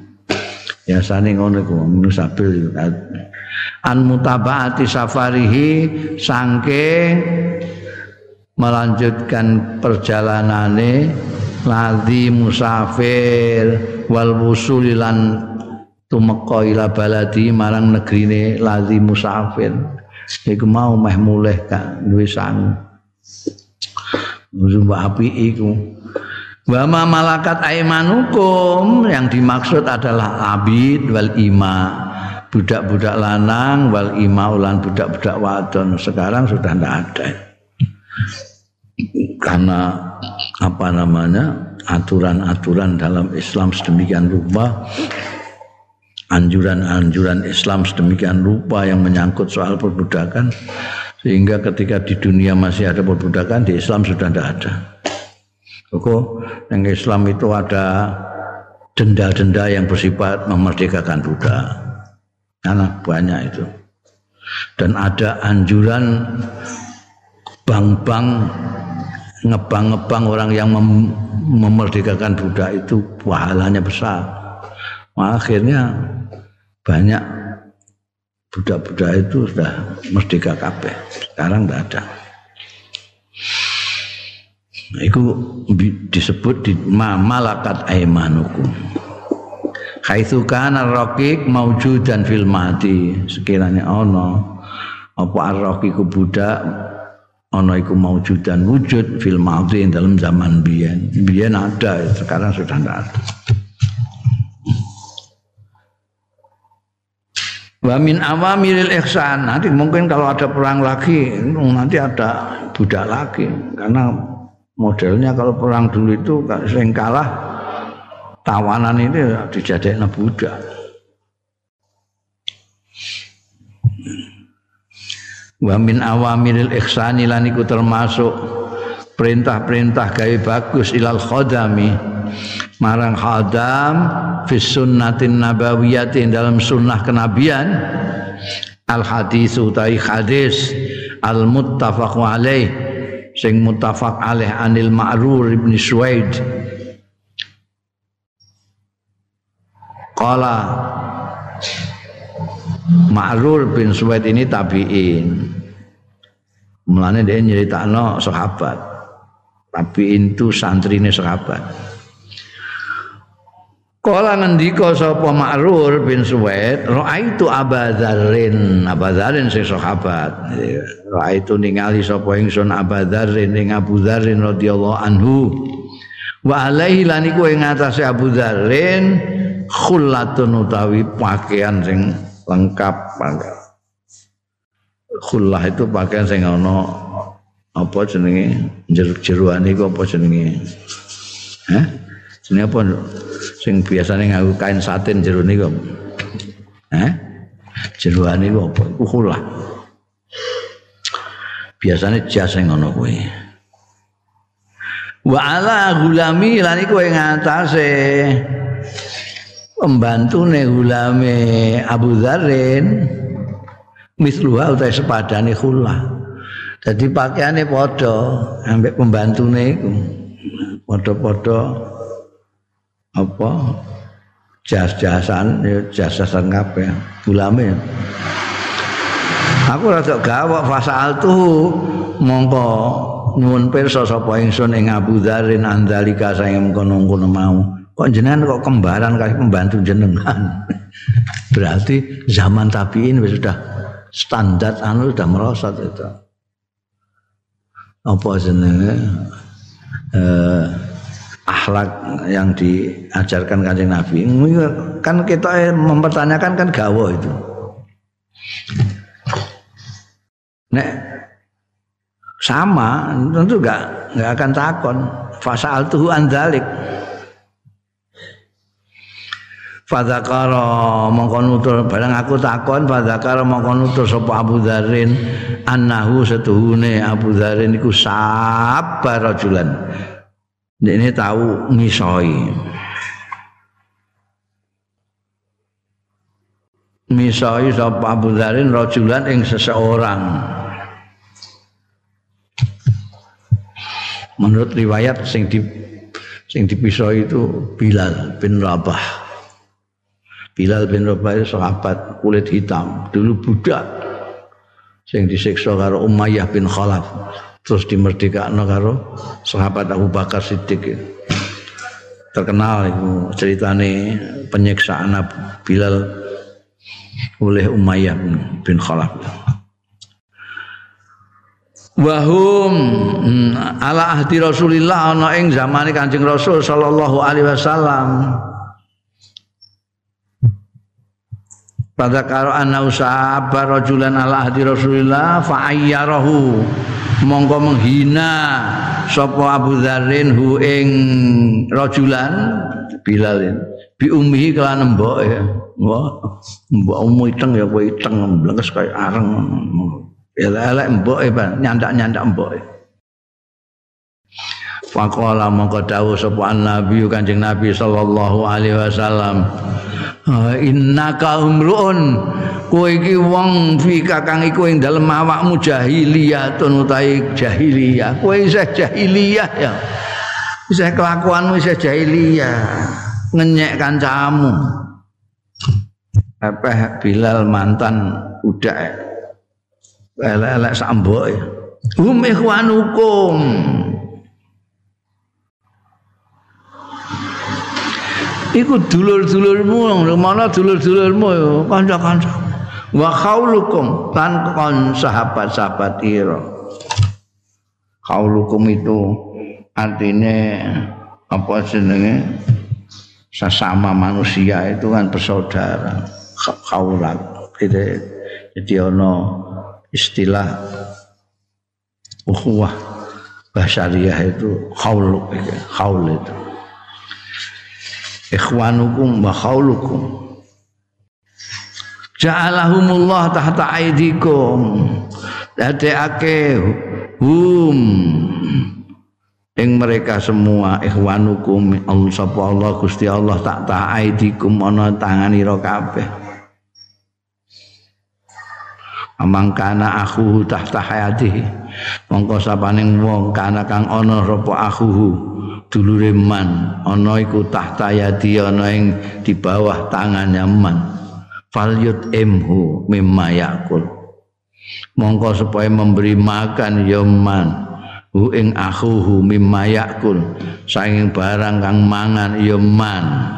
Biasane ngono iku musabil an mutabaati safarihi sangke melanjutkan perjalanane ladhi musafir wal wusulilan tumeka ila baladi marang negrine ladhi musafir. Iku mau meh mulih gak duwe sang Zumba api iku Wa ma malakat aimanukum yang dimaksud adalah abid wal ima. Budak-budak lanang wal ima ulan budak-budak wadon. Sekarang sudah tidak ada. Karena apa namanya aturan-aturan dalam Islam sedemikian rupa anjuran-anjuran Islam sedemikian rupa yang menyangkut soal perbudakan sehingga ketika di dunia masih ada perbudakan di Islam sudah tidak ada. Koko yang Islam itu ada denda-denda yang bersifat memerdekakan budak. Karena banyak itu. Dan ada anjuran bank-bank ngebang-ngebang orang yang mem memerdekakan budak itu pahalanya besar. Akhirnya banyak budak-budak itu sudah merdeka kabeh. Sekarang tidak ada. Nah, itu disebut di malakat aimanukum. Haitsu kana raqiq maujudan fil mati. Sekiranya ono apa ar-raqiq budak ono iku maujudan wujud fil mati dalam zaman biyen. Biyen ada, sekarang sudah tidak ada. Wa min awamiril ihsan. Nanti mungkin kalau ada perang lagi, nanti ada budak lagi. Karena modelnya kalau perang dulu itu sering kalah tawanan ini dijadikan budak. Wa min awamiril ihsani lan iku termasuk perintah-perintah gawe bagus ilal khodami marang khadam fi sunnatin nabawiyatin dalam sunnah kenabian. Al hadis utai hadis al muttafaq alaih sing muttafaq alaih anil ma'rur ibn suwaid. Qala ma'rur bin suwaid ini tabi'in mulane dia nyeritakno sahabat tabi'in itu santrine sahabat Kala ngendika sapa Ma'rur bin Suwaid, raaitu Abadzarin, Abadzarin sing sahabat. Raaitu ningali sapa ingsun Abadzarin ing Abu Dzarrin radhiyallahu anhu. Wa alaihi lan iku ing atase Abu Dzarrin khullatun utawi pakaian sing lengkap. Khullah itu pakaian sing ana apa jenenge jeruk-jeruan iku apa jenenge? Hah? Jenenge apa? sing biasane nganggo kain satin jero niku. Eh? Jeroane iku apa? Iku khulah. Biasane jas sing ngono kuwi. Wa ala gulami lan iku ing atase pembantune ulame Abu Dzarin misluha utai sepadane khullah jadi pakaiannya podo ambek pembantune iku. Podo-podo apa? Jas-jasan ya jas-jasan kabeh ulame. Aku rada gawok fasal tuh mongko nyuwun pirsa sapa ingsun ing Abu Dzarin andalika sing mengkono-kono mau kok jenengan kok kembaran kali pembantu jenengan? Berarti zaman tabiin sudah standar anu sudah merosot itu. Apa jenenge? Eh, akhlak yang diajarkan kanjeng Nabi. Kan kita mempertanyakan kan gawo itu. Nek sama tentu enggak enggak akan takon. Fasal tuh andalik Fadzakara mongko nutur barang aku takon fadzakara mongko nutur sapa Abu Dzarin annahu setuhune Abu Dzarin iku sabar rajulan. Ini tahu misoi. Misoi sapa Abu Dzarin rajulan ing seseorang. Menurut riwayat sing di sing dipisah itu Bilal bin Rabah. Bilal bin Rabah sahabat kulit hitam, dulu budak sing disiksa karo Umayyah bin Khalaf terus dimerdekakan karo sahabat Abu Bakar Siddiq. Terkenal itu ceritane penyiksaan Bilal oleh Umayyah bin Khalaf. Wahum hmm, ala ahdi Rasulillah ana ing zamane Kanjeng Rasul sallallahu alaihi wasallam Pada karo ana usahabar rajulan ala ahdi Rasulillah fa ayyarahu mongko menghina sapa Abu Dzarrin hu ing rajulan Bilalin bi ummihi kelan mboke wah mbok umu iteng ya kowe iteng blengkes kaya areng. Elek mboke ban nyandak-nyandak mboke Faqala mongko dawuh sapa Nabi Kanjeng Nabi sallallahu alaihi wasallam innaka umruun kowe iki wong fi kakang iku ing dalem awakmu jahiliyah tun utahe jahiliyah. Kowe isih jahiliyah ya. Isih kelakuanmu isih jahiliyah. Ngenyek kancamu. Apa Bilal mantan udah elek-elek sambok hum ikhwanukum iku dulur-dulurmu mana dulur-dulurmu kanca-kanca wa khaulukum lan kon sahabat-sahabat ira. Khaulukum itu artinya apa jenenge? Sesama manusia itu kan bersaudara. Khaulat jadi jadi ono istilah ukhuwah basyariah itu khaul itu ikhwanukum wa khaulukum ja'alahumullah tahta aidikum dadekake hum. Ing mereka semua ikhwanukum Allah sapa Allah Gusti Allah tak ta aidikum ana tangan ira kabeh. Amang kana akhuhu tahta hayatihi. Mongko sapaning wong kana kang ana rapa akhuhu dulure man ana iku tahta yadi ana ing di bawah tangannya man. Falyut emhu mimma yakul. Mongko supaya memberi makan ya man. Hu ing akhuhu mimma yakul. Saking barang kang mangan ya man.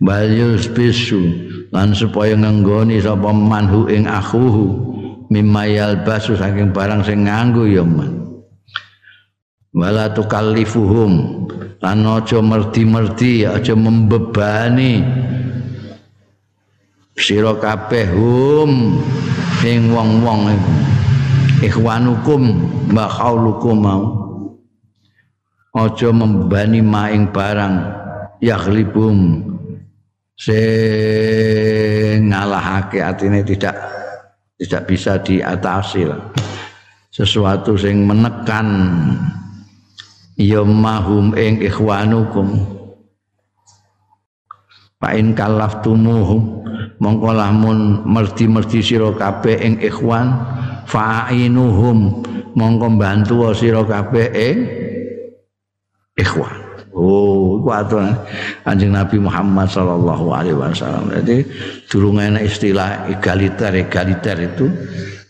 Balyus bisu. Lan supaya ngenggoni sapa man hu ing akhuhu. Mimma yalbasu saking barang sing nganggo ya man wala tukallifuhum. Lan aja merdi-merdi aja membebani. Sira kabeh hum ing wong-wong ikhwanukum wa khaulukum mau. Aja membebani maing barang yakhlibum. Sing ngalahake atine tidak tidak bisa diatasi sesuatu sing menekan ya mahum ing ikhwanukum. Fa in kallaftumuhum mongko lamun merti-merti sira kabeh ing ikhwan fa'inuhum mongko bantu sira kabeh ing ikhwan. Oh, iku aturan Kanjeng Nabi Muhammad sallallahu alaihi wasallam. Jadi durung enak istilah egaliter egaliter itu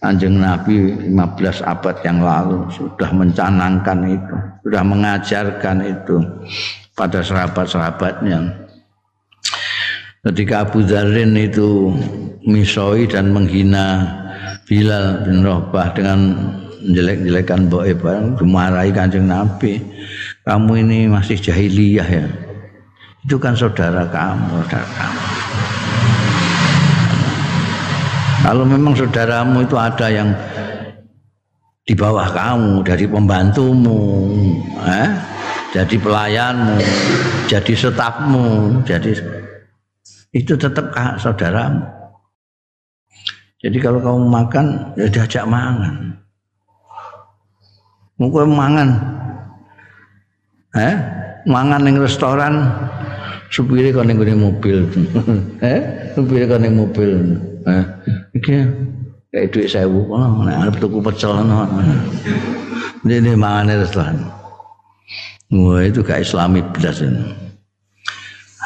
Kanjeng Nabi 15 abad yang lalu sudah mencanangkan itu, sudah mengajarkan itu pada sahabat-sahabatnya. Ketika Abu Dzarin itu misoi dan menghina Bilal bin Rabah dengan jelek-jelekan boe barang dimarahi Kanjeng Nabi kamu ini masih jahiliyah ya itu kan saudara kamu saudara kamu kalau memang saudaramu itu ada yang di bawah kamu dari pembantumu eh? jadi pelayanmu jadi stafmu jadi itu tetap saudaramu jadi kalau kamu makan ya diajak makan Mungkin mangan eh mangan ning restoran supire kon ning mobil. Eh? Supire kon ning mobil. Eh? Iki kayak duit sewu oh, nek arep tuku pecel no ini mangan restoran wah itu gak islami belas ini.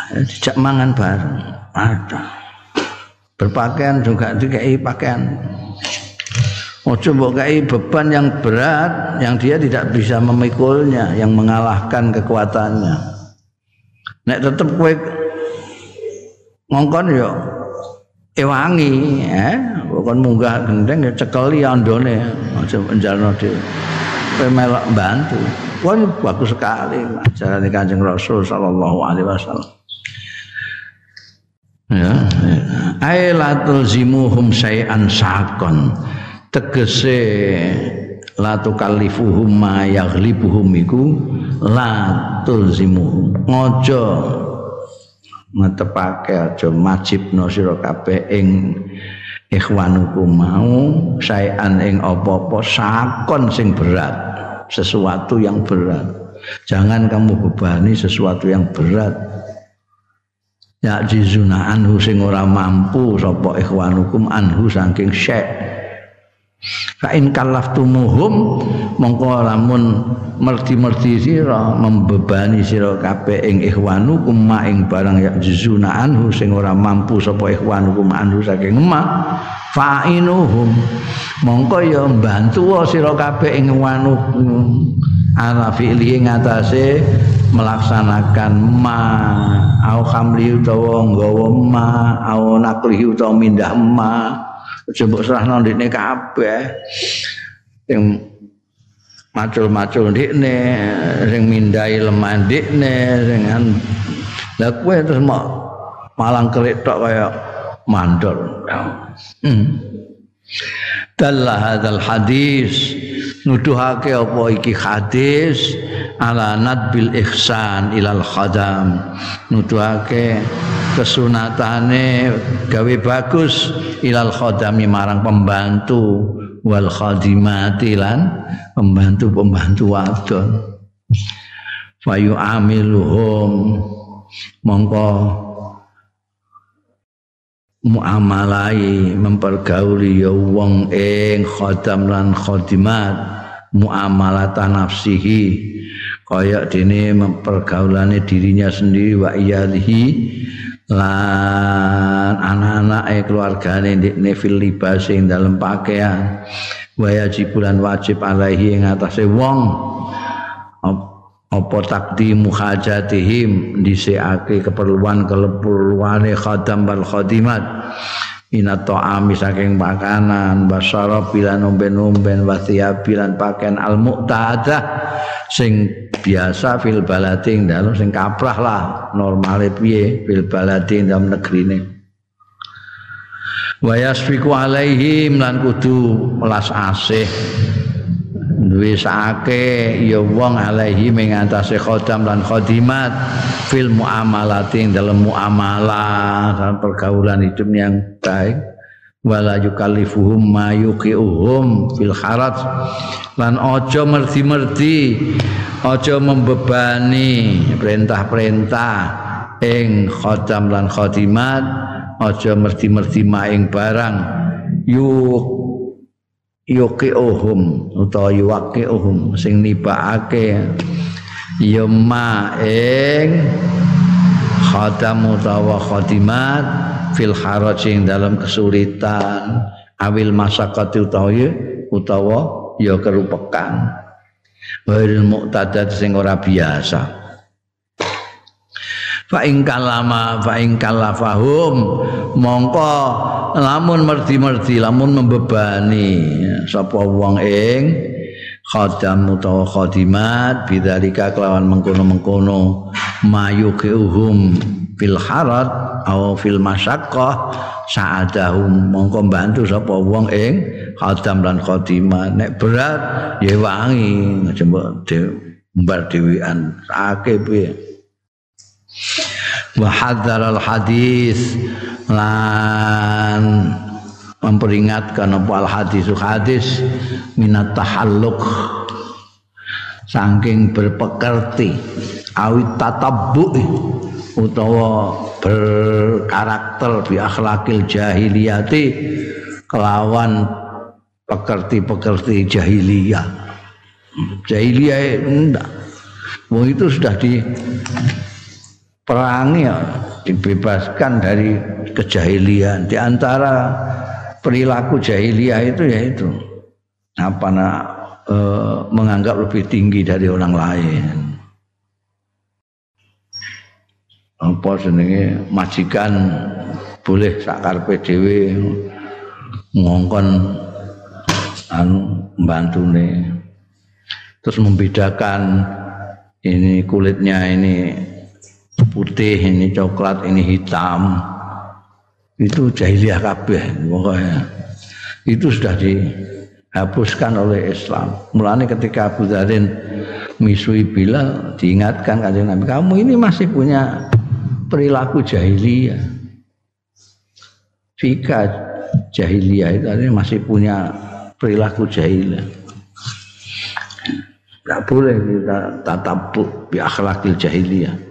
Dijak mangan bareng. Ada berpakaian juga dikai pakaian Ojo mbok beban yang berat yang dia tidak bisa memikulnya, yang mengalahkan kekuatannya. Nek tetep kowe ngongkon yo ewangi, eh, bukan munggah gendeng ya cekeli andone, aja njalno dhewe. Kowe melok bantu. Wah, bagus sekali ajaran Kanjeng Rasul sallallahu alaihi wasallam. Ya, ya. Ailatul zimuhum syai'an sakon tegese la tukallifuhum ma yaghlibuhum iku la tulzimuhum ngojo ngetepake aja majibno sira kabeh ing ikhwanukum mau saean ing apa-apa sakon sing berat sesuatu yang berat. Jangan kamu bebani sesuatu yang berat. Ya jizuna anhu sing ora mampu sapa ikhwanukum anhu saking syekh Fa in kallaftumuhum mongko lamun merti-merti sira membebani sira kabeh ing ikhwanukum ma ing barang ya juzuna anhu sing ora mampu sapa ikhwanukum anhu saking ma fa'inuhum mongko ya bantu sira kabeh ing ikhwanukum. Ala fi'li ngatasé melaksanakan ma au khamli utawa nggawa ma au nakli utawa mindah ma aja mbok serahno ndekne kabeh. Sing macul-macul ndekne sing mindai lemah ndekne sing lha kowe terus mau malang kelik tok kaya mandor. Hmm. Dalla hadzal hadis. Nuduhake apa iki hadis? Ala nadbil ihsan ilal khadam. Nuduhake kesunatane gawe bagus. Ilal khadami marang pembantu wal khadimati lan pembantu-pembantu wadon. Fayu amiluhum mongko muamalai mempergauli ya wong ing khadam lan khadimat muamalat nafsihi. Kaya dene mempergaulane dirinya sendiri wa iyalihi lan anak-anak e keluargane ndekne fil libas ing dalem pakaian wa yajibulan wajib alaihi ing atase wong. Apa takdimu hajatihim dhisikake keperluan keperluane khadam wal khadimat ina ta'ami saking makanan basara bilan omben-omben wa bilan pakaian al muqtadah sing biasa fil baladi dalem sing kaprah lah normale piye fil baladi dalam negrine. Wa yasfiku alaihim lan kudu melas asih duwe ya wong alaihi ing atase khodam lan khodimat fil muamalati dalam muamalah dalam pergaulan hidup yang baik. Wala yukallifuhum ma yuqiuhum fil kharat lan aja merti-merti aja membebani perintah-perintah ing khodam lan khodimat aja merti-merti maing barang. Yuk yuki utawa yuwaki uhum sing nibakake ya ma ing khodam utawa khodimat fil haraj ing dalam kesulitan awil masakati utawa utawa ya kerupekan Wail muqtadat sing ora biasa. Fa ing kalama fa ing kalafahum mongko lamun merdi-merdi lamun membebani. Sapa wong ing khadam utawa khadimat bidzalika kelawan mengkono-mengkono. Mayuhum fil harat au fil masyaqqah sa'adahum. Mongko bantu sapa wong ing khadam lan khadimah nek berat ya wangi. Jembok mbar dhewean akeh piye wa hadzal hadis lan memperingatkan apa al hadis hadis minat tahalluk. Saking berpekerti awit tatabbu utawa berkarakter bi akhlakil jahiliyati kelawan pekerti-pekerti jahiliyah. Jahiliyah enggak. Wong itu sudah di perangi ya, dibebaskan dari kejahilian. Di antara perilaku jahiliyah itu yaitu apa nak e, menganggap lebih tinggi dari orang lain. Apa senenge majikan boleh sakar PDW ngongkon anu mbantune terus membedakan ini kulitnya ini putih ini coklat ini hitam. Itu jahiliyah kabeh pokoknya. Itu sudah dihapuskan oleh Islam. Mulanya ketika Abu Dharin misui Bilal diingatkan kanjeng Nabi kamu ini masih punya perilaku jahiliyah. Fika jahiliyah itu artinya masih punya perilaku jahiliyah. Tidak boleh kita tatabuk bi akhlakil jahiliyah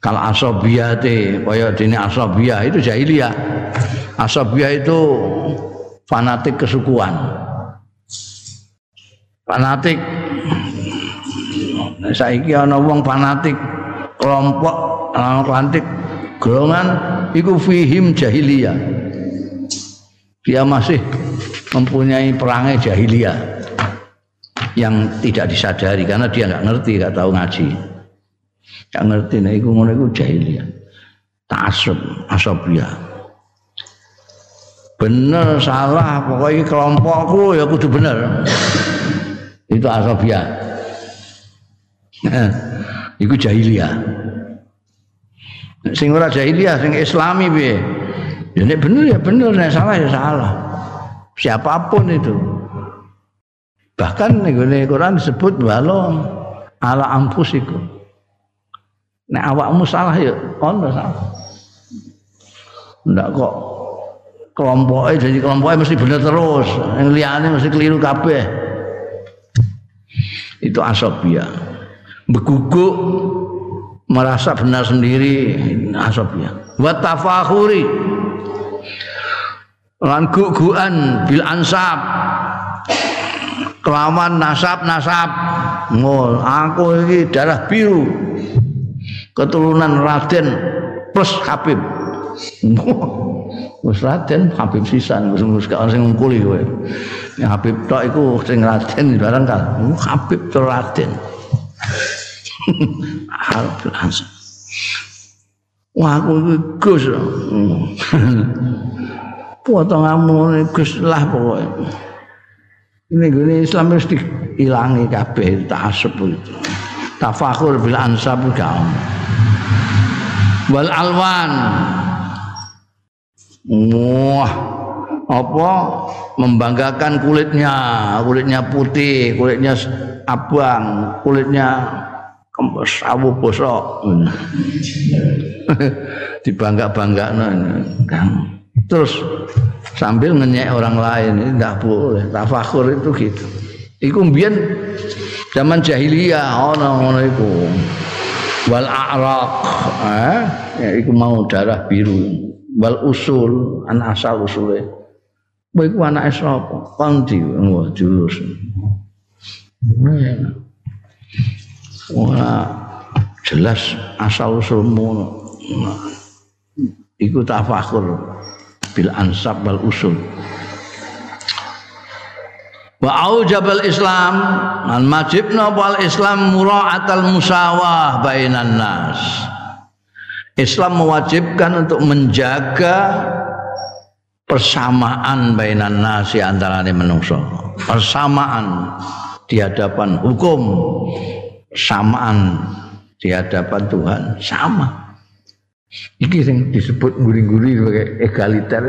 kalau asobiyate kaya dene asobiyah itu jahiliyah. Asobiyah itu fanatik kesukuan. Fanatik Nah, saiki ana wong fanatik kelompok fanatik golongan iku fihim jahiliyah. Dia masih mempunyai perangai jahiliyah yang tidak disadari karena dia nggak ngerti, nggak tahu ngaji. Gak ngerti nek iku ngono iku jahiliyah. Ta'assub, asabiyah. Bener salah pokoknya kelompokku ya kudu bener. Itu asabiyah. iku jahiliyah. Sing ora jahiliyah, sing islami piye? Ya nek bener ya bener, nek salah ya salah. Siapa pun itu. Bahkan nih Quran disebut walau ala ampusikum. Nek awakmu salah ya ono salah. Ndak kok kelompoknya jadi kelompoknya mesti bener terus. Yang liane mesti keliru kabeh. Itu asobia. Beguguk merasa benar sendiri asobia. Wa tafakhuri lan guguan bil ansab kelawan nasab nasab ngol aku ini darah biru keturunan Raden plus Habib. Wis Raden Habib sisan wis wis gak sing ngungkuli kowe. Ya Habib tok iku sing Raden barang kan. Habib to Raden. Habib langsung. Wah aku Gus. Potonganmu Gus lah pokoknya. Ini gini Islam harus dihilangi kabeh tak asep itu. Tafakur bil ansab gak wal alwan. Wah apa? Membanggakan kulitnya. Kulitnya putih kulitnya abang kulitnya kempes awu bosok. Dibangga bangga terus sambil ngenyek orang lain ini tidak boleh. Tafakur itu gitu. Iku mbiyen zaman jahiliyah ana ngono iku. Wal a'raq. Eh ya iku mau darah biru. Wal usul an asal usule. Kowe iku anake sapa? Kondi wah julus. Wah, jelas asal usulmu iku tafakur bil ansab wal usul wa aujabal islam al majibna wal islam mura'atal musawah bainan nas. Islam mewajibkan untuk menjaga persamaan bainan nasi antara menungso. Persamaan di hadapan hukum persamaan di hadapan Tuhan sama. Ini yang disebut guri-guri sebagai egaliter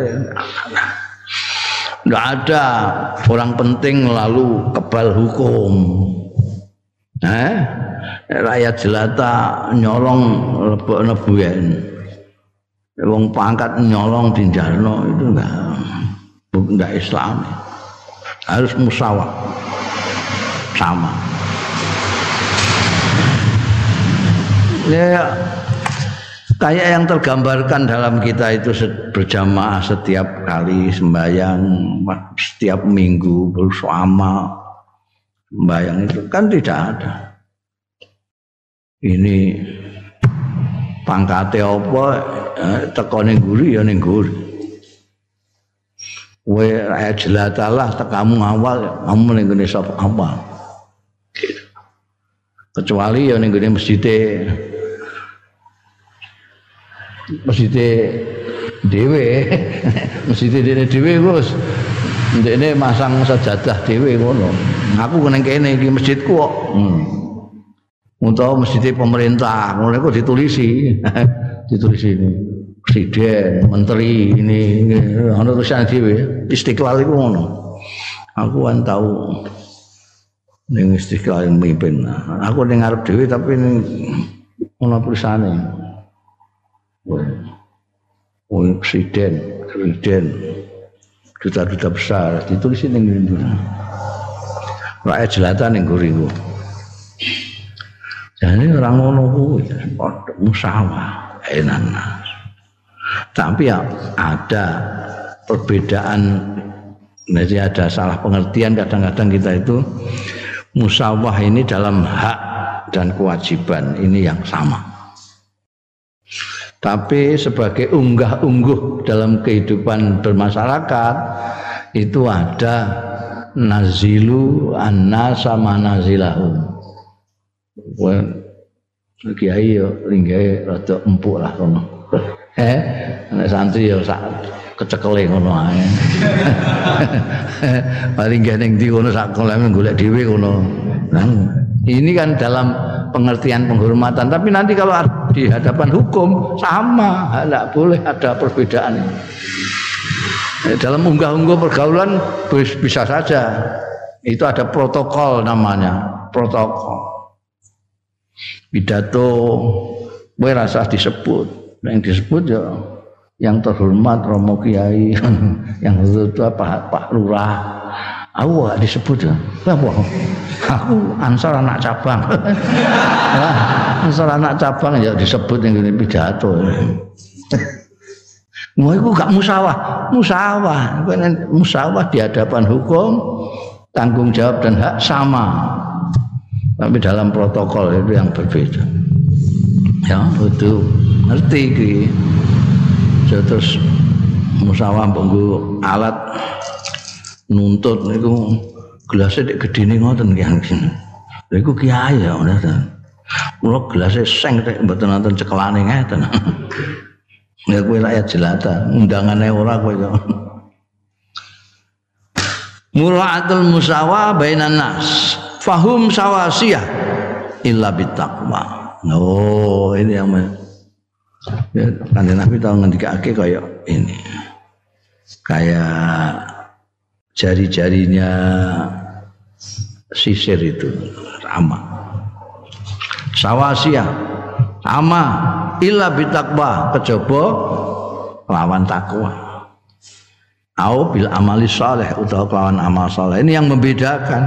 Nggak ada orang penting lalu kebal hukum. Eh? Rakyat jelata nyolong lebok nebuyen. Wong pangkat nyolong dinjarno itu enggak enggak Islam. Harus musawah. Sama. Ya, kayak yang tergambarkan dalam kita itu berjamaah setiap kali sembahyang setiap minggu bersama. Sembahyang itu kan tidak ada. Ini pangkate apa? Eh, teko ning guri ya ning guri kowe rakyat jelatalah tekamu awal kamu ning gone sapa? Apa kecuali ya ning gone masjid masjid dhewe masjid dhewe dhewe Gus ndekne masang sajadah dhewe ngono. Aku nang kene iki masjidku kok. Hmm. untuk masjid pemerintah ngono kok ditulisi. Ditulis ini. Presiden menteri ini ana tulisan dhewe istiqlal iku ngono. Aku kan tahu ning istiqlal mimpin. Aku ning ngarep dhewe tapi ning ana tulisane Oh, presiden, presiden, duta-duta besar, ditulis ini gitu. Rakyat jelata nih guriku. Jadi orang ngono kuwi musawah enak. Tapi ya ada perbedaan jadi ada salah pengertian kadang-kadang kita itu musawah ini dalam hak dan kewajiban ini yang sama. Tapi sebagai unggah-ungguh dalam kehidupan bermasyarakat itu ada nazilu anna sama nazilahum. Wah, kiai yo linggahe rada empuk lah kono. Eh, nek santri yo sak kecekele ngono ae. Paling gak ning ndi kono sak koleme golek dhewe kono. Nah, ini kan dalam pengertian penghormatan. Tapi nanti kalau di hadapan hukum sama, tidak boleh ada perbedaan. Eh, dalam unggah-ungguh pergaulan bisa saja. Itu ada protokol namanya, protokol. Pidato, gue rasa disebut. Yang disebut ya yang terhormat Romo Kiai, yang itu apa Pak Lurah, Aku disebut ya. Apa? Aku ansor anak cabang. ansor anak cabang ya disebut yang ini pidato. Mau itu gak musawah, musawah, musawah di hadapan hukum, tanggung jawab dan hak sama. Tapi dalam protokol itu yang berbeda. Ya, itu ngerti ki. Terus musawah bunggu alat nuntut niku gelasnya dek gedene ngoten ki sini. Lha kiai ya ngono ta. Mula gelasnya seng tek mboten nonton cekelane ngeten. Ya kowe rakyat jelata, undangane ora kowe kok. Mura'atul musawa bainan nas. Fahum sawasiyah illa bitaqwa. Oh, ini yang ya, Nabi tahu ngendikake kayak ini. Kayak jari-jarinya sisir itu sama sawasia sama illa bitakwa kejaba lawan takwa. Au bil amali saleh utawa lawan amal saleh. Ini yang membedakan.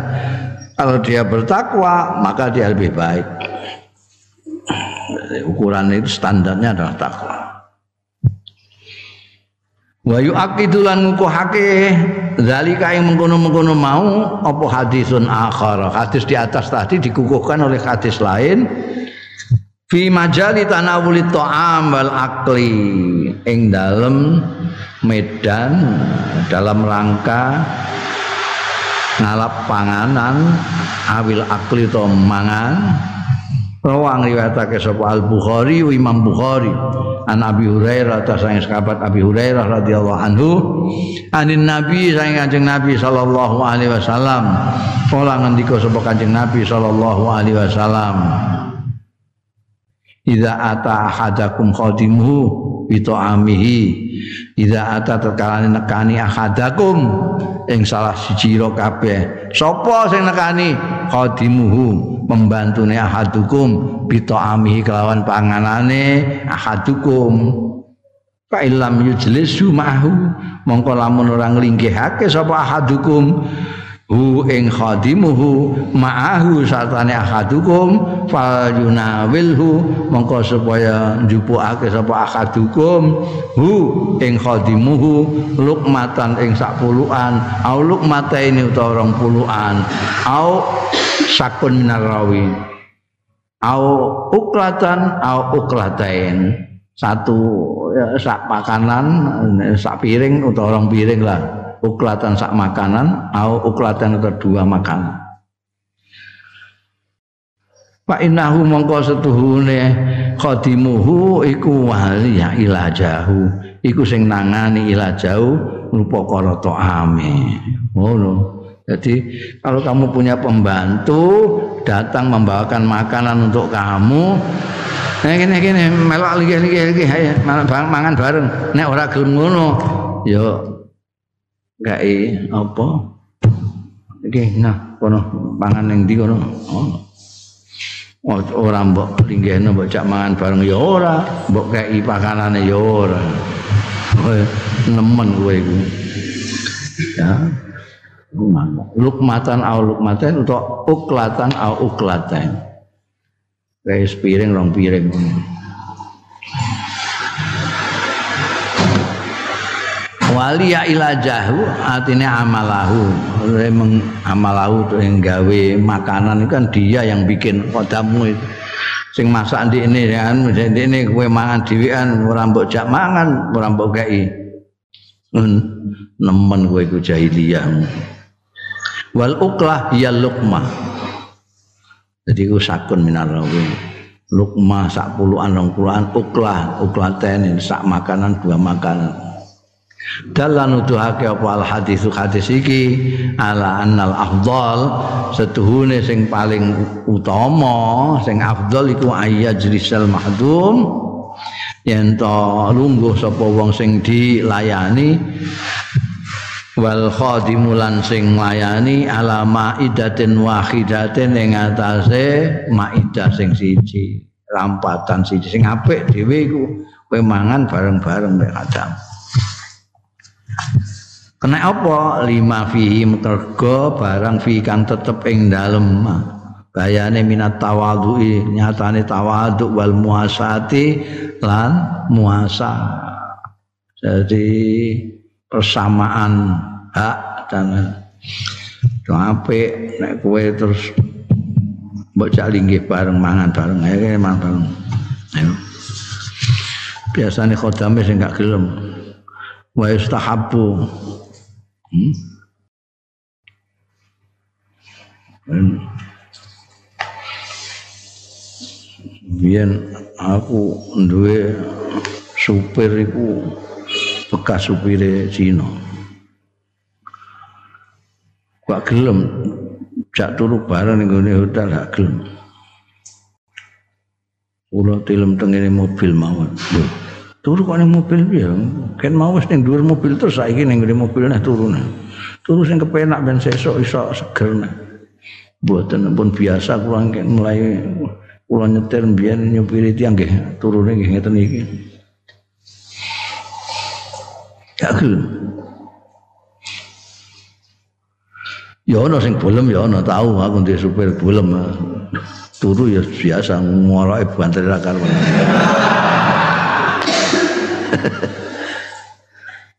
Kalau dia bertakwa maka dia lebih baik. Ukuran itu standarnya adalah takwa wa yu'aqidu lan ngukuhake zalika yang mengkono-mengkono mau apa hadisun akhar? Hadis di atas tadi dikukuhkan oleh hadis lain. Fi majali tanawuli ta'am wal akli ing dalem medan dalam rangka ngalap panganan awil akli to mangan Rawang riwayatake sapa Al Bukhari Imam Bukhari. An Abi Hurairah ta sang sahabat Abi Hurairah radhiyallahu anhu. Anin Nabi sang Kanjeng Nabi sallallahu alaihi wasallam. Kala ngendika sapa Kanjeng Nabi sallallahu alaihi wasallam? Iza ata ahadakum khadimuhu bi ta'amihi. Iza ata terkalane nekani ahadakum ing salah siji ro kabeh. Sapa sing nekani khadimuhu pembantune ahadukum bito amihi kelawan panganane ahadukum. Fa illam yujlisu ma'hu mongko lamun ora nglinggihake sapa ahadukum hu ing khadimuhu ma'ahu satane ahadukum fal yunawilhu mongko supaya njupukake sapa ahadukum hu ing khadimuhu lukmatan ing sak puluhan au lukmataini utawa rong puluhan au sakun minar rawi au uklatan au uklatain. Satu ya, sak makanan sak piring atau orang piring lah uklatan sak makanan au uklatan atau dua makanan. Pak inahu mongko setuhune khadimuhu iku wali ya ilajahu. Iku sing nangani ilajahu kala ame. Ngono. Jadi kalau kamu punya pembantu datang membawakan makanan untuk kamu, nah gini gini melok lagi lagi lagi ya mangan bareng. Nek ora gelem ngono, yo gak apa. Iki nah kono pangan ning ndi kono. Oh. Ora mbok linggihno mbok cak mangan bareng ya ora, mbok kei pakanane ya ora. Nemen kowe iku. Ya. lukmatan au lukmatan atau uklatan au uklatan kayak piring rong piring wali ya ilajahu artinya amalahu. Memang amalahu itu yang gawe makanan itu kan dia yang bikin kodamu itu. Sing masak di ini kan? Di ini kue mangan diwian merambut jak mangan merambut gai nemen kue ku jahiliyah. Wal uklah ya lukmah. Jadi ku sakun minar sak puluhan rong puluhan uklah. Uklaten sak makanan dua makanan dalan nuduhake apa al hadis hadis iki? Ala annal afdal setuhune sing paling utama sing afdal iku ayyajrisal mahdum. Yen to lungguh sapa wong sing dilayani wal khadimulan sing nglayani ala maidatin wahidatin ing atase maidah sing siji rampatan siji. Sing apik dhewe iku kowe mangan bareng-bareng mek adam kena apa? Lima fihi mergo barang fi kang tetep ing dalem. Bayane minat tawadhu'i nyatane tawadhu wal muasati lan muasa. Jadi persamaan hak dan apik nek kowe terus cak linggih bareng mangan bareng. Ae mangan bareng. Ayo. Biasane khodame sing gak gelem. Wa istahabbu hmm? Biyen aku duwe supir iku bekas supire Cina. Gak gelem jak turu bareng ning gone hotel gak gelem. Kula tilem tengene mobil mawon. Turu kok ning mobil piye? Ken mau wis ning dhuwur mobil terus saiki ning gone mobil nah turu nah. Turu sing kepenak ben sesuk iso seger nah. Mboten pun biasa kula mulai kula nyetir mbiyen nyupiri tiyang nggih turune nggih ngeten iki. gelem ya ana sing bolem ya ana tahu aku ndek supir bolem turu ya biasa ngoroke banter ra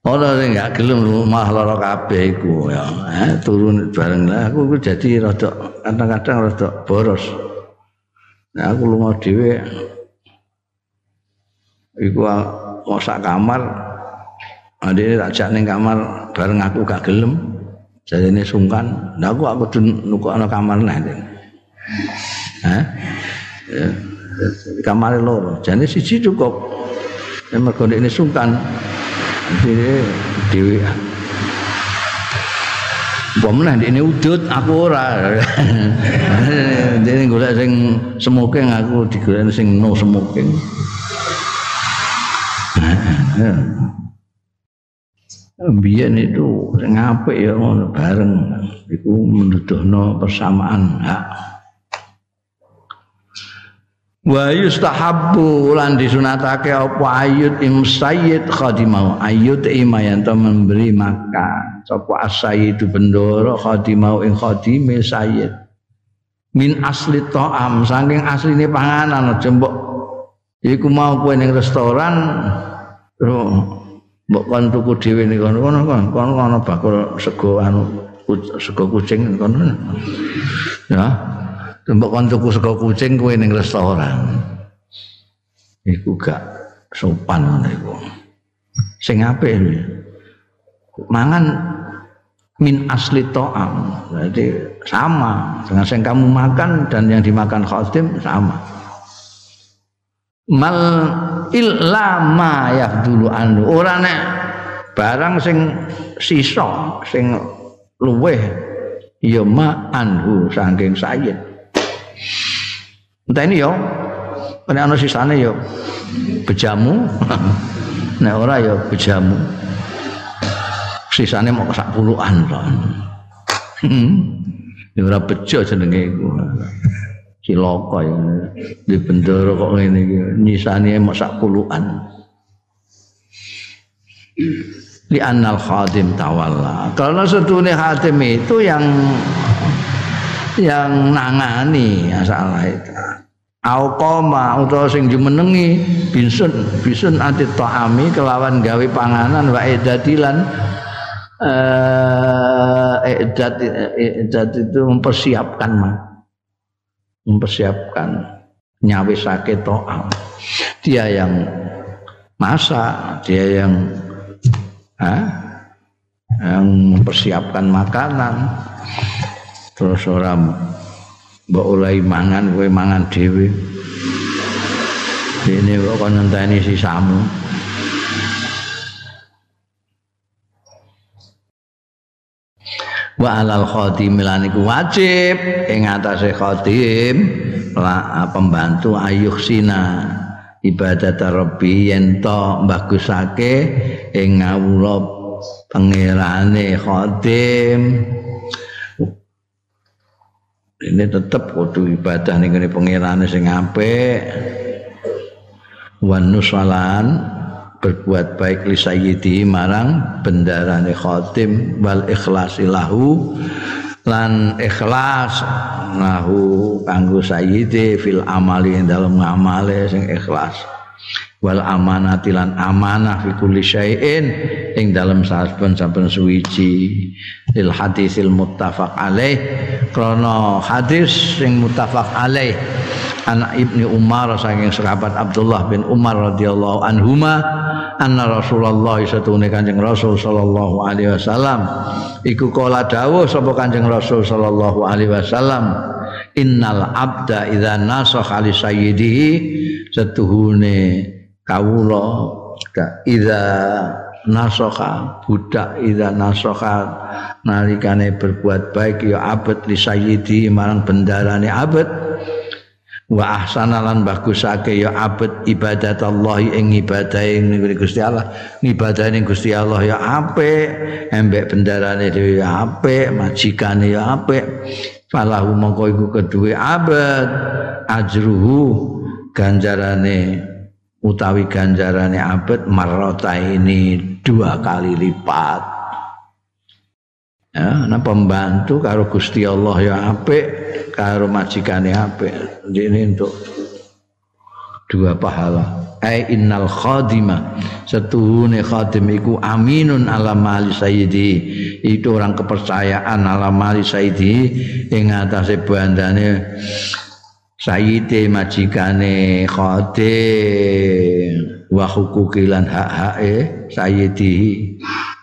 Ora sing gak gelem malah lara kabeh iku ya. Eh, turun bareng lah aku ku jadi rada kadang-kadang rada boros. Nah, aku lunga dhewe iku mau sak kamar adine tak jak ning kamar bareng aku gak gelem. Jadi ini sungkan. Nah, aku aku nukuk ana kamar nah. Hah? Ya. Kamar loro. Jadi siji cukup. Ya mergo ini sungkan. Dene dhewe. Bomlah ini udut aku ora. Dene golek sing smoking aku digolek sing no smoking. Biyen itu sing apik ya ngono bareng iku menduduhno persamaan hak. Wa yustahabbu lan disunatake apa? Ayut im sayyid khadimau ayut imayan to memberi makan. Sapa asayyidu bendoro khadimau ing khadime sayyid. Min asli ta'am saking asline panganan aja mbok. Iku mau kowe ning restoran mbok kon tuku dhewe ning kono kono kono kono bakul sego anu sego kucing kono. Ya Mbok kon tuku sego kucing kowe ning restoran. Iku gak sopan ngono iku. Sing apik mangan min asli to'am. Berarti sama dengan yang kamu makan dan yang dimakan khatim sama. Mal illama dulu anu. Ora nek barang sing sisa sing luweh ya ma anhu saking sayyid. Entah ini yo, kena ana sisane yo bejamu. Nek ora yo bejamu. Sisane mau sak puluhan to. Ya ora bejo jenenge iku. Cilaka ya. Di bendoro kok ngene iki nyisane mau sak puluhan. Li annal khadim tawalla. Karena setune khadim itu yang yang nangani masalah itu. Aukoma utawa sing jumenengi bisun bisun anti ta'ami kelawan gawe panganan wa edadilan eh edat edat itu mempersiapkan mah mempersiapkan nyawisake to'am. Dia yang masak dia yang ah, yang mempersiapkan makanan terus orang mbok oleh mangan kowe mangan dhewe. Dene kok kon ngenteni sisamu wa alal khatim lan iku wajib. Ing atase khatim pembantu ayuh sina ibadat rabbi yen to bagusake ing ngawula pangerane khatim ini tetap kudu ibadah ning ngene pangerane sing apik. Wan nusalan berbuat baik li sayyidi marang bendarane khatim wal ikhlasi lahu lan ikhlas lahu kanggo sayyidi fil amali dalam ngamale sing ikhlas wal amanati lan amanah fi kulli syai'in. Ing dalam saben-saben suwiji lil hadisil muttafaq alaih. Krana hadis sing muttafaq alaih anak ibni Umar saking sahabat Abdullah bin Umar radhiyallahu anhuma anna Rasulullah satune Kanjeng Rasul sallallahu alaihi wasallam. Iku kala dawuh sapa Kanjeng Rasul sallallahu alaihi wasallam innal abda idza nasakha li sayyidihi. Setuhune kawula ida nasoka budak ida nasoka nalikane berbuat baik ya abad li sayyidi marang bendarane abad wa ahsana lan bagusake ya abad ibadat Allah ing ibadah ing Gusti Allah. Ibadah ning Gusti Allah ya apik. Embek bendarane dhewe ya apik. Majikane ya apik. Falahu mongko iku kedue abad ajruhu ganjarane utawi ganjarane abad marrota ini dua kali lipat. Ya nah pembantu karo Gusti Allah ya apik karo majikane apik. Ini untuk dua pahala. Ai innal khadima setuhune khadim iku aminun ala mali sayyidi. Itu orang kepercayaan ala mali sayyidi ing atase bandane sayyide majikane khadim wa hukukilan hak-hake sayyidi.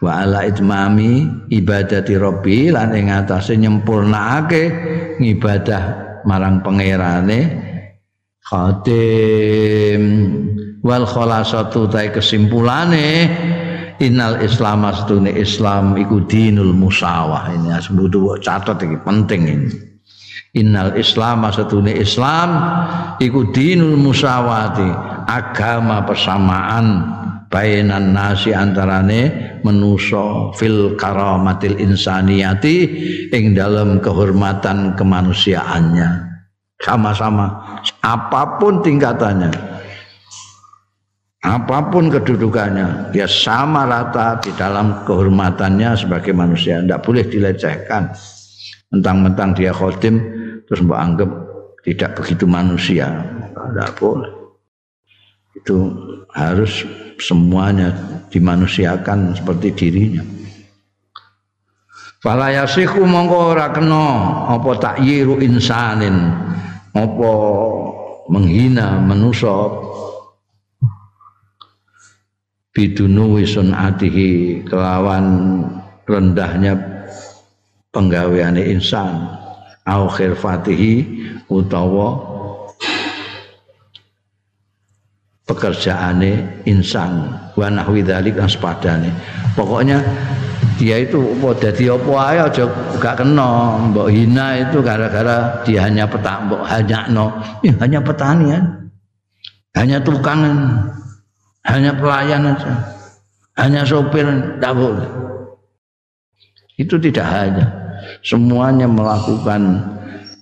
Wa ala itmami ibadati rabbi lan ing atase nyempurnakake ngibadah marang pangerane khatim wal khalasatu ta kesimpulane innal islam astune islam iku dinul musawah. Ini sebut catat iki penting ini innal islam astune islam iku dinul musawati agama persamaan bainan nasi antarane menuso fil karamatil insaniyati ing dalam kehormatan kemanusiaannya. Sama-sama apa pun tingkatannya apa pun kedudukannya dia sama rata di dalam kehormatannya sebagai manusia. Tidak boleh dilecehkan. Mentang-mentang dia khotim terus mbak anggap tidak begitu manusia. Tidak boleh. Itu harus semuanya dimanusiakan seperti dirinya. Fala yasihu mongko ora kena apa takyiru insanin. Apa menghina manusia. Bidunu atihi kelawan rendahnya penggaweane insan au khirfatihi utawa pekerjaane insan. Wa nahwi dzalik lan sepadane. Pokoknya dia itu apa dadi apa ae aja gak kena. Mbok hina itu gara-gara dia hanya petak mbok hanya no ya, hanya petani ya. hanya tukangan. Hanya pelayan aja. Hanya sopir tidak boleh. Itu tidak hanya semuanya melakukan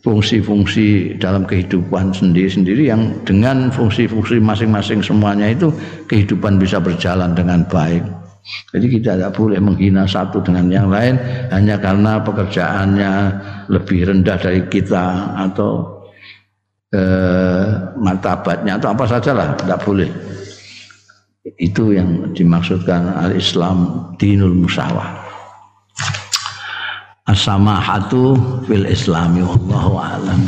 fungsi-fungsi dalam kehidupan sendiri-sendiri yang dengan fungsi-fungsi masing-masing semuanya itu kehidupan bisa berjalan dengan baik. Jadi kita tidak boleh menghina satu dengan yang lain hanya karena pekerjaannya lebih rendah dari kita atau eh, martabatnya atau apa sajalah tidak boleh. Itu yang dimaksudkan al-Islam dinul musawah as-samahatu fil islami wallahu a'lam